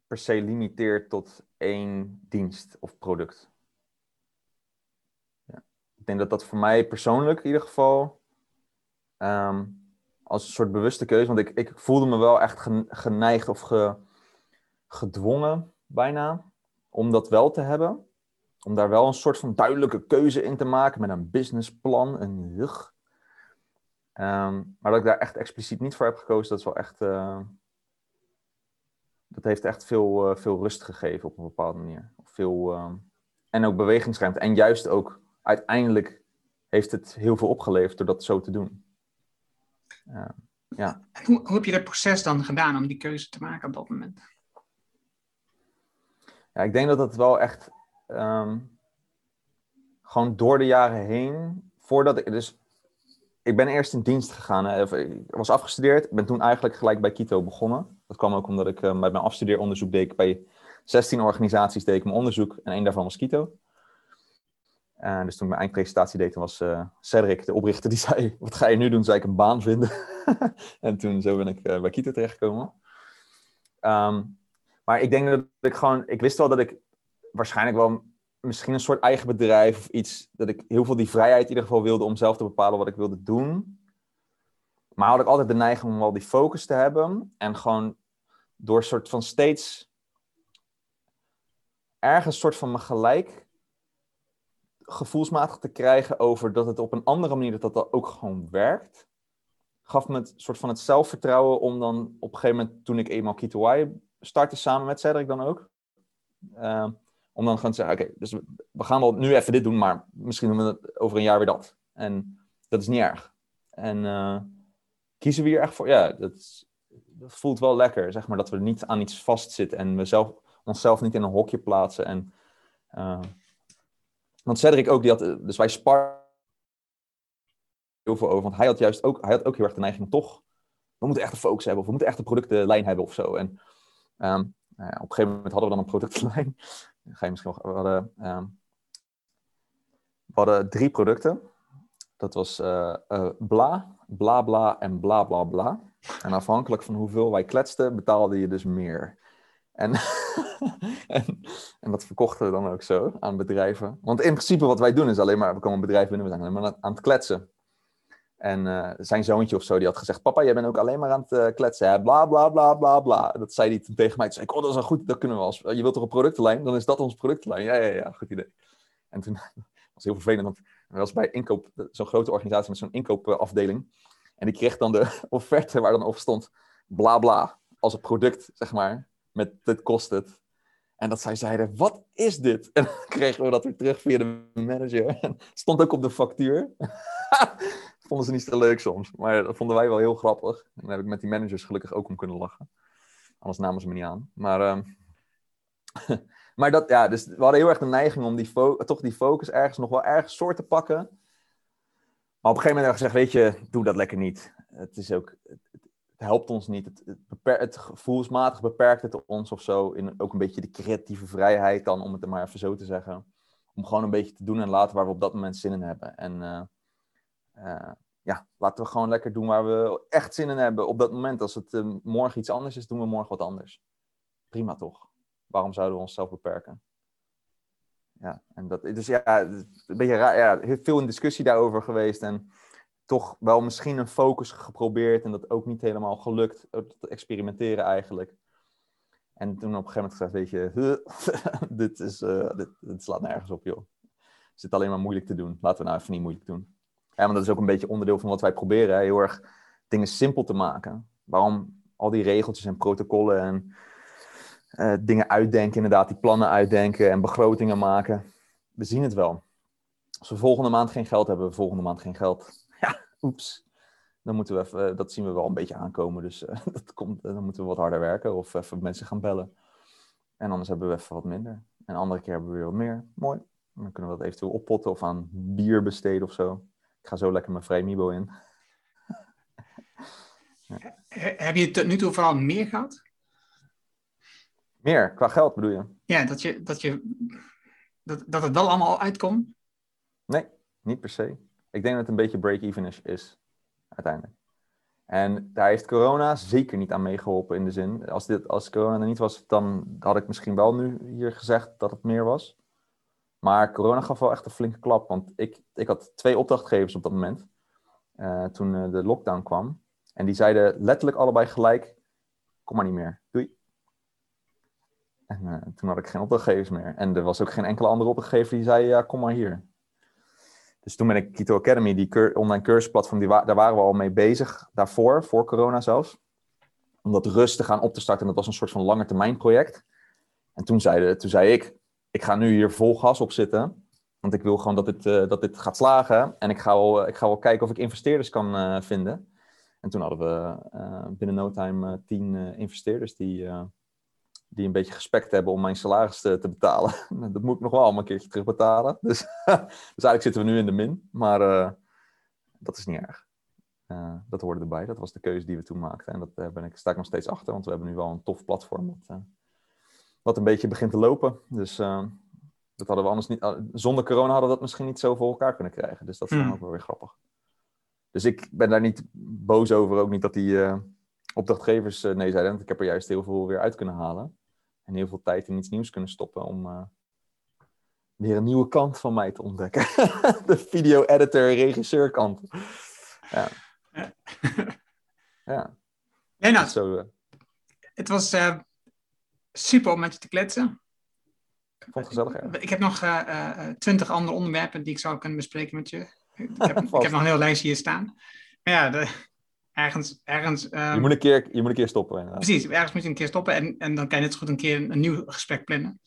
per se limiteer tot één dienst of product. Ja. Ik denk dat dat voor mij persoonlijk in ieder geval ehm, als een soort bewuste keuze, want ik, ik voelde me wel echt geneigd of ge, gedwongen bijna om dat wel te hebben. Om daar wel een soort van duidelijke keuze in te maken met een businessplan, een rug. Ehm, maar dat ik daar echt expliciet niet voor heb gekozen, dat is wel echt. Uh, dat heeft echt veel, uh, veel rust gegeven op een bepaalde manier. Veel, uh, en ook bewegingsruimte. En juist ook uiteindelijk heeft het heel veel opgeleverd door dat zo te doen. ja. Hoe, hoe, heb je dat proces dan gedaan om die keuze te maken op dat moment? Ja, ik denk dat dat wel echt um, gewoon door de jaren heen, voordat ik dus ik ben eerst in dienst gegaan. Ik was afgestudeerd. Ik ben toen eigenlijk gelijk bij Kito begonnen. Dat kwam ook omdat ik uh, met mijn afstudeeronderzoek deed ik bij 16 organisaties deed ik mijn onderzoek. En één daarvan was Kito. Dus toen mijn eindpresentatie deed, was uh, Cedric, de oprichter, die zei... Wat ga je nu doen? Zei ik een baan vinden. en toen zo ben ik uh, bij Kito terechtgekomen. Um, maar ik denk dat ik gewoon... Ik wist wel dat ik waarschijnlijk wel misschien een soort eigen bedrijf of iets. Dat ik heel veel die vrijheid in ieder geval wilde om zelf te bepalen wat ik wilde doen. Maar had ik altijd de neiging om wel die focus te hebben. En gewoon door soort van steeds ergens soort van me gelijk gevoelsmatig te krijgen over dat het op een andere manier dat dat ook gewoon werkt. Gaf me het soort van het zelfvertrouwen om dan op een gegeven moment, toen ik eenmaal Kito startte samen met Cedric dan ook. Uh, om dan gewoon te zeggen, oké, dus we gaan wel nu even dit doen, maar misschien doen we over een jaar weer dat. En dat is niet erg. En uh, kiezen we hier echt voor? Ja, dat, dat, voelt wel lekker, zeg maar, dat we niet aan iets vastzitten en we zelf, onszelf niet in een hokje plaatsen. En, uh, want Cedric ook, die had, dus wij spar heel veel over, want hij had juist ook, hij had ook heel erg de neiging toch, we moeten echt een focus hebben, of we moeten echt een productenlijn hebben of zo. En um, nou op een gegeven moment hadden we dan een productenlijn ehm, we hadden drie producten. Dat was uh, uh, bla, bla bla en bla bla bla. En afhankelijk van hoeveel wij kletsten, betaalde je dus meer. En, en, dat verkochten we dan ook zo aan bedrijven. Want in principe wat wij doen is alleen maar, we komen bedrijf binnen, we zijn alleen maar aan het kletsen. En uh, zijn zoontje of zo, die had gezegd: Papa, jij bent ook alleen maar aan het uh, kletsen. Hè? Bla bla bla bla bla. Dat zei hij tegen mij. Toen zei ik: Oh, dat is een goed, dat kunnen we als. Je wilt toch een productenlijn? Dan is dat onze productenlijn. Ja, ja, ja, goed idee. En toen was heel vervelend, want er was bij inkoop, zo'n grote organisatie met zo'n inkoopafdeling. En die kreeg dan de offerte waar dan op stond: bla bla. Als een product, zeg maar. Met dit kost het. En dat zij zeiden: Wat is dit? En dan kregen we dat weer terug via de manager. En stond ook op de factuur vonden ze niet zo leuk soms. Maar dat vonden wij wel heel grappig. En daar heb ik met die managers gelukkig ook om kunnen lachen. Anders namen ze me niet aan. Maar, uh, maar dat, ja, dus we hadden heel erg de neiging om die toch die focus ergens nog wel ergens soort te pakken. Maar op een gegeven moment hebben we gezegd, weet je, doe dat lekker niet. Het is ook, het, helpt ons niet. Het, het, het, gevoelsmatig beperkt het ons of zo. In ook een beetje de creatieve vrijheid dan, om het maar even zo te zeggen. Om gewoon een beetje te doen en laten waar we op dat moment zin in hebben. En uh, uh, ja, laten we gewoon lekker doen waar we echt zin in hebben op dat moment. Als het uh, morgen iets anders is, doen we morgen wat anders. Prima toch? Waarom zouden we onszelf beperken? Ja, en dat, dus ja, een beetje raar, ja, veel in discussie daarover geweest en toch wel misschien een focus geprobeerd en dat ook niet helemaal gelukt, te experimenteren eigenlijk. En toen op een gegeven moment gezegd, weet je, dit, is, dit, dit slaat nergens op joh. Het zit alleen maar moeilijk te doen. Laten we nou even niet moeilijk doen. Ja, want dat is ook een beetje onderdeel van wat wij proberen. Heel erg dingen simpel te maken. Waarom al die regeltjes en protocollen en uh, dingen uitdenken, inderdaad, die plannen uitdenken en begrotingen maken. We zien het wel. Als we volgende maand geen geld hebben, we volgende maand geen geld. Ja, oeps. Dan moeten we even, eh, dat zien we wel een beetje aankomen. Dus uh, dat komt, dan moeten we wat harder werken of even mensen gaan bellen. En anders hebben we even wat minder. En andere keer hebben we weer wat meer. Mooi. Dan kunnen we dat eventueel oppotten of aan bier besteden of zo. Ik ga zo lekker mijn Vrijmibo in. ja. Heb je tot nu toe vooral meer gehad? Meer, qua geld bedoel je? Ja, dat, je, dat, je, dat, dat het wel allemaal uitkomt? Nee, niet per se. Ik denk dat het een beetje break-even is, uiteindelijk. En daar heeft corona zeker niet aan meegeholpen in de zin. Als, dit, als corona er niet was, dan had ik misschien wel nu hier gezegd dat het meer was. Maar corona gaf wel echt een flinke klap. Want ik, ik had twee opdrachtgevers op dat moment. Uh, toen uh, de lockdown kwam. En die zeiden letterlijk allebei gelijk: Kom maar niet meer. Doei. En uh, toen had ik geen opdrachtgevers meer. En er was ook geen enkele andere opdrachtgever die zei: Ja, kom maar hier. Dus toen ben ik Kito Academy, die online cursusplatform, die daar waren we al mee bezig daarvoor, voor corona zelfs. Om dat rustig gaan op te starten. En dat was een soort van lange termijn project. En toen, zeide, toen zei ik, ik ga nu hier vol gas op zitten. Want ik wil gewoon dat dit, uh, dat dit gaat slagen. En ik ga, wel, ik ga wel kijken of ik investeerders kan uh, vinden. En toen hadden we uh, binnen no time tien investeerders die, die een beetje gespekt hebben om mijn salaris te, te betalen. dat moet ik nog wel allemaal een keertje terugbetalen. Dus, dus eigenlijk zitten we nu in de min. Maar dat is niet erg. dat hoorde erbij. Dat was de keuze die we toen maakten. En dat ben ik, sta ik nog steeds achter. Want we hebben nu wel een tof platform. Wat een beetje begint te lopen. Dus uh, dat hadden we anders niet. Uh, zonder corona hadden we dat misschien niet zo voor elkaar kunnen krijgen. Dus dat is dan ook wel weer grappig. Dus ik ben daar niet boos over, ook niet dat die uh, opdrachtgevers nee zeiden. Want ik heb er juist heel veel weer uit kunnen halen. En heel veel tijd in iets nieuws kunnen stoppen om weer een nieuwe kant van mij te ontdekken. De video-editor, regisseur kant. Ja. ja. ja. Nee, nou, zo, het was super om met je te kletsen. Ik vond het gezellig, ja. Ik heb nog twintig uh, uh, andere onderwerpen die ik zou kunnen bespreken met je. Ik heb, ik heb nog een heel lijstje hier staan. Maar ja, de, ergens... ergens um, je, moet een keer, je moet een keer stoppen. Inderdaad. Precies, ergens moet je een keer stoppen en, en dan kan je net zo goed een keer een, een nieuw gesprek plannen.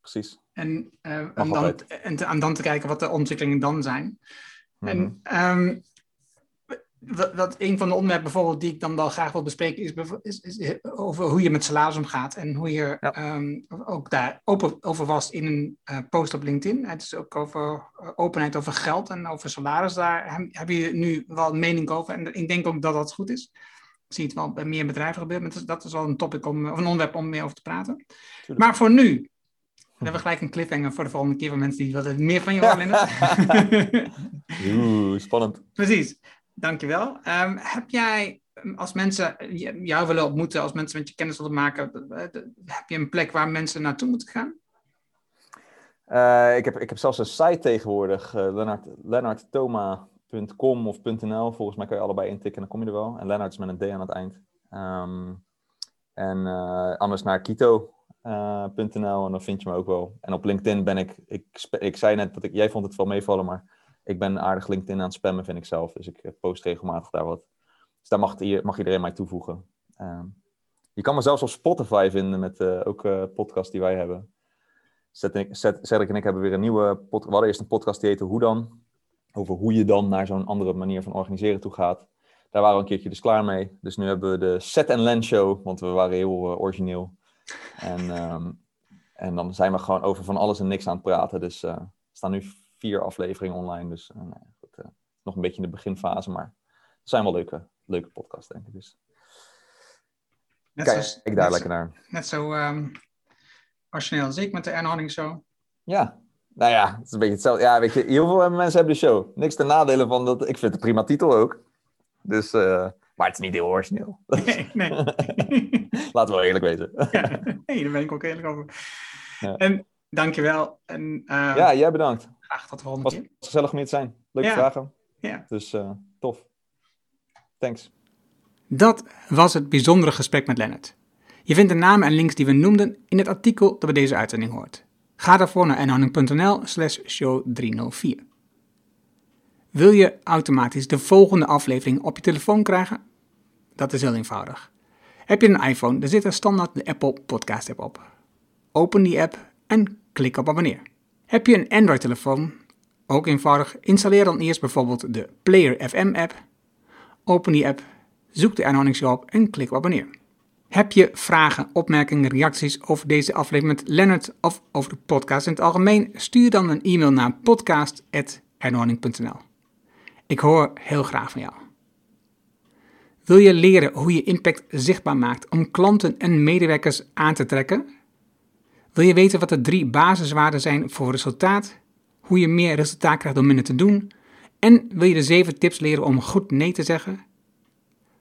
Precies. En, uh, om dan, en, te, en dan te kijken wat de ontwikkelingen dan zijn. Mm -hmm. En um, wat een van de onderwerpen bijvoorbeeld die ik dan wel graag wil bespreken is, is, is over hoe je met salaris omgaat en hoe je ja. um, ook daar open over was in een uh, post op LinkedIn. Het is ook over uh, openheid over geld en over salaris. Daar heb, heb, je nu wel een mening over en ik denk ook dat dat goed is. Ik zie het wel bij meer bedrijven gebeuren, maar dat is wel een topic om, of een onderwerp om meer over te praten. Tuurlijk. Maar voor nu, dan hebben we gelijk een cliffhanger voor de volgende keer van mensen die wat meer van je willen. Oeh, spannend. Precies. Dankjewel. Um, heb jij, als mensen jou willen ontmoeten, als mensen met je kennis willen maken, heb je een plek waar mensen naartoe moeten gaan? Ik, heb, ik heb zelfs een site tegenwoordig, uh, lennarttoma.com of .nl. Volgens mij kan je allebei intikken en dan kom je er wel. En Lennart is met een D aan het eind. Um, en anders naar kito.nl en dan vind je me ook wel. En op LinkedIn ben ik, ik, ik zei net dat ik, jij vond het wel meevallen, maar ik ben aardig LinkedIn aan het spammen, vind ik zelf. Dus ik eh, post regelmatig daar wat. Dus daar mag, mag iedereen mij toevoegen. Um, je kan me zelfs op Spotify vinden met uh, ook uh, podcasts die wij hebben. Cedric en ik hebben weer een nieuwe podcast. We hadden eerst een podcast die heette Hoe dan? Over hoe je dan naar zo'n andere manier van organiseren toe gaat. Daar waren we een keertje dus klaar mee. Dus nu hebben we de Set and Land Show, want we waren heel origineel. En, um, en dan zijn we gewoon over van alles en niks aan het praten. Dus we staan nu vier afleveringen online. Dus uh, nou ja, goed, uh, nog een beetje in de beginfase, maar het zijn wel leuke, leuke podcasts, denk ik. Dus net kijk zo, ik daar lekker zo, naar. Net zo um, origineel als ik met de Ernhouding Show. Ja, nou ja, het is een beetje hetzelfde. Ja, weet je, heel veel mensen hebben de show. Niks ten nadelen van dat. Ik vind het een prima titel ook. Dus, uh, maar het is niet heel origineel. Nee, nee. Laten we wel eerlijk wezen. ja, nee, daar ben ik ook eerlijk over. Ja. En dankjewel. En, uh, ja, jij bedankt. Graag tot de volgende keer. Was gezellig om hier te zijn. Leuke ja. vragen. Ja. Dus uh, tof. Thanks. Dat was het bijzondere gesprek met Lennart. Je vindt de namen en links die we noemden in het artikel dat bij deze uitzending hoort. Ga daarvoor naar enhouding.nl slash show 304. Wil je automatisch de volgende aflevering op je telefoon krijgen? Dat is heel eenvoudig. Heb je een iPhone, dan zit er standaard de Apple Podcast app op. Open die app en klik op abonneer. Heb je een Android-telefoon? Ook eenvoudig. Installeer dan eerst bijvoorbeeld de Player FM app. Open die app, zoek de Ernhouding op en klik op abonneer. Heb je vragen, opmerkingen, reacties over deze aflevering met Leonard of over de podcast in het algemeen? Stuur dan een e-mail naar podcast.ernhouding.nl. Ik hoor heel graag van jou. Wil je leren hoe je impact zichtbaar maakt om klanten en medewerkers aan te trekken? Wil je weten wat de drie basiswaarden zijn voor resultaat? Hoe je meer resultaat krijgt door minder te doen? En wil je de zeven tips leren om goed nee te zeggen?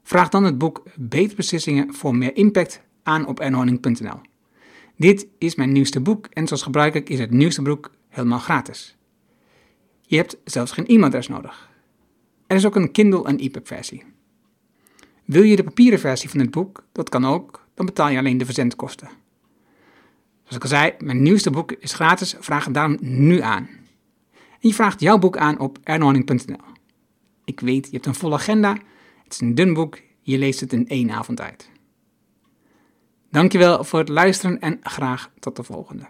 Vraag dan het boek Beter Beslissingen voor meer impact aan op ernohanning.nl. Dit is mijn nieuwste boek en zoals gebruikelijk is het nieuwste boek helemaal gratis. Je hebt zelfs geen e-mailadres nodig. Er is ook een Kindle en EPUB versie. Wil je de papieren versie van het boek? Dat kan ook, dan betaal je alleen de verzendkosten. Zoals ik al zei, mijn nieuwste boek is gratis, vraag het daarom nu aan. Je vraagt jouw boek aan op ernohanning.nl. Ik weet, je hebt een volle agenda, het is een dun boek, je leest het in één avond uit. Dankjewel voor het luisteren en graag tot de volgende.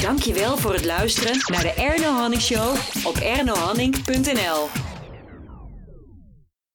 Dankjewel voor het luisteren naar de Erno Hanning Show op ernohanning.nl.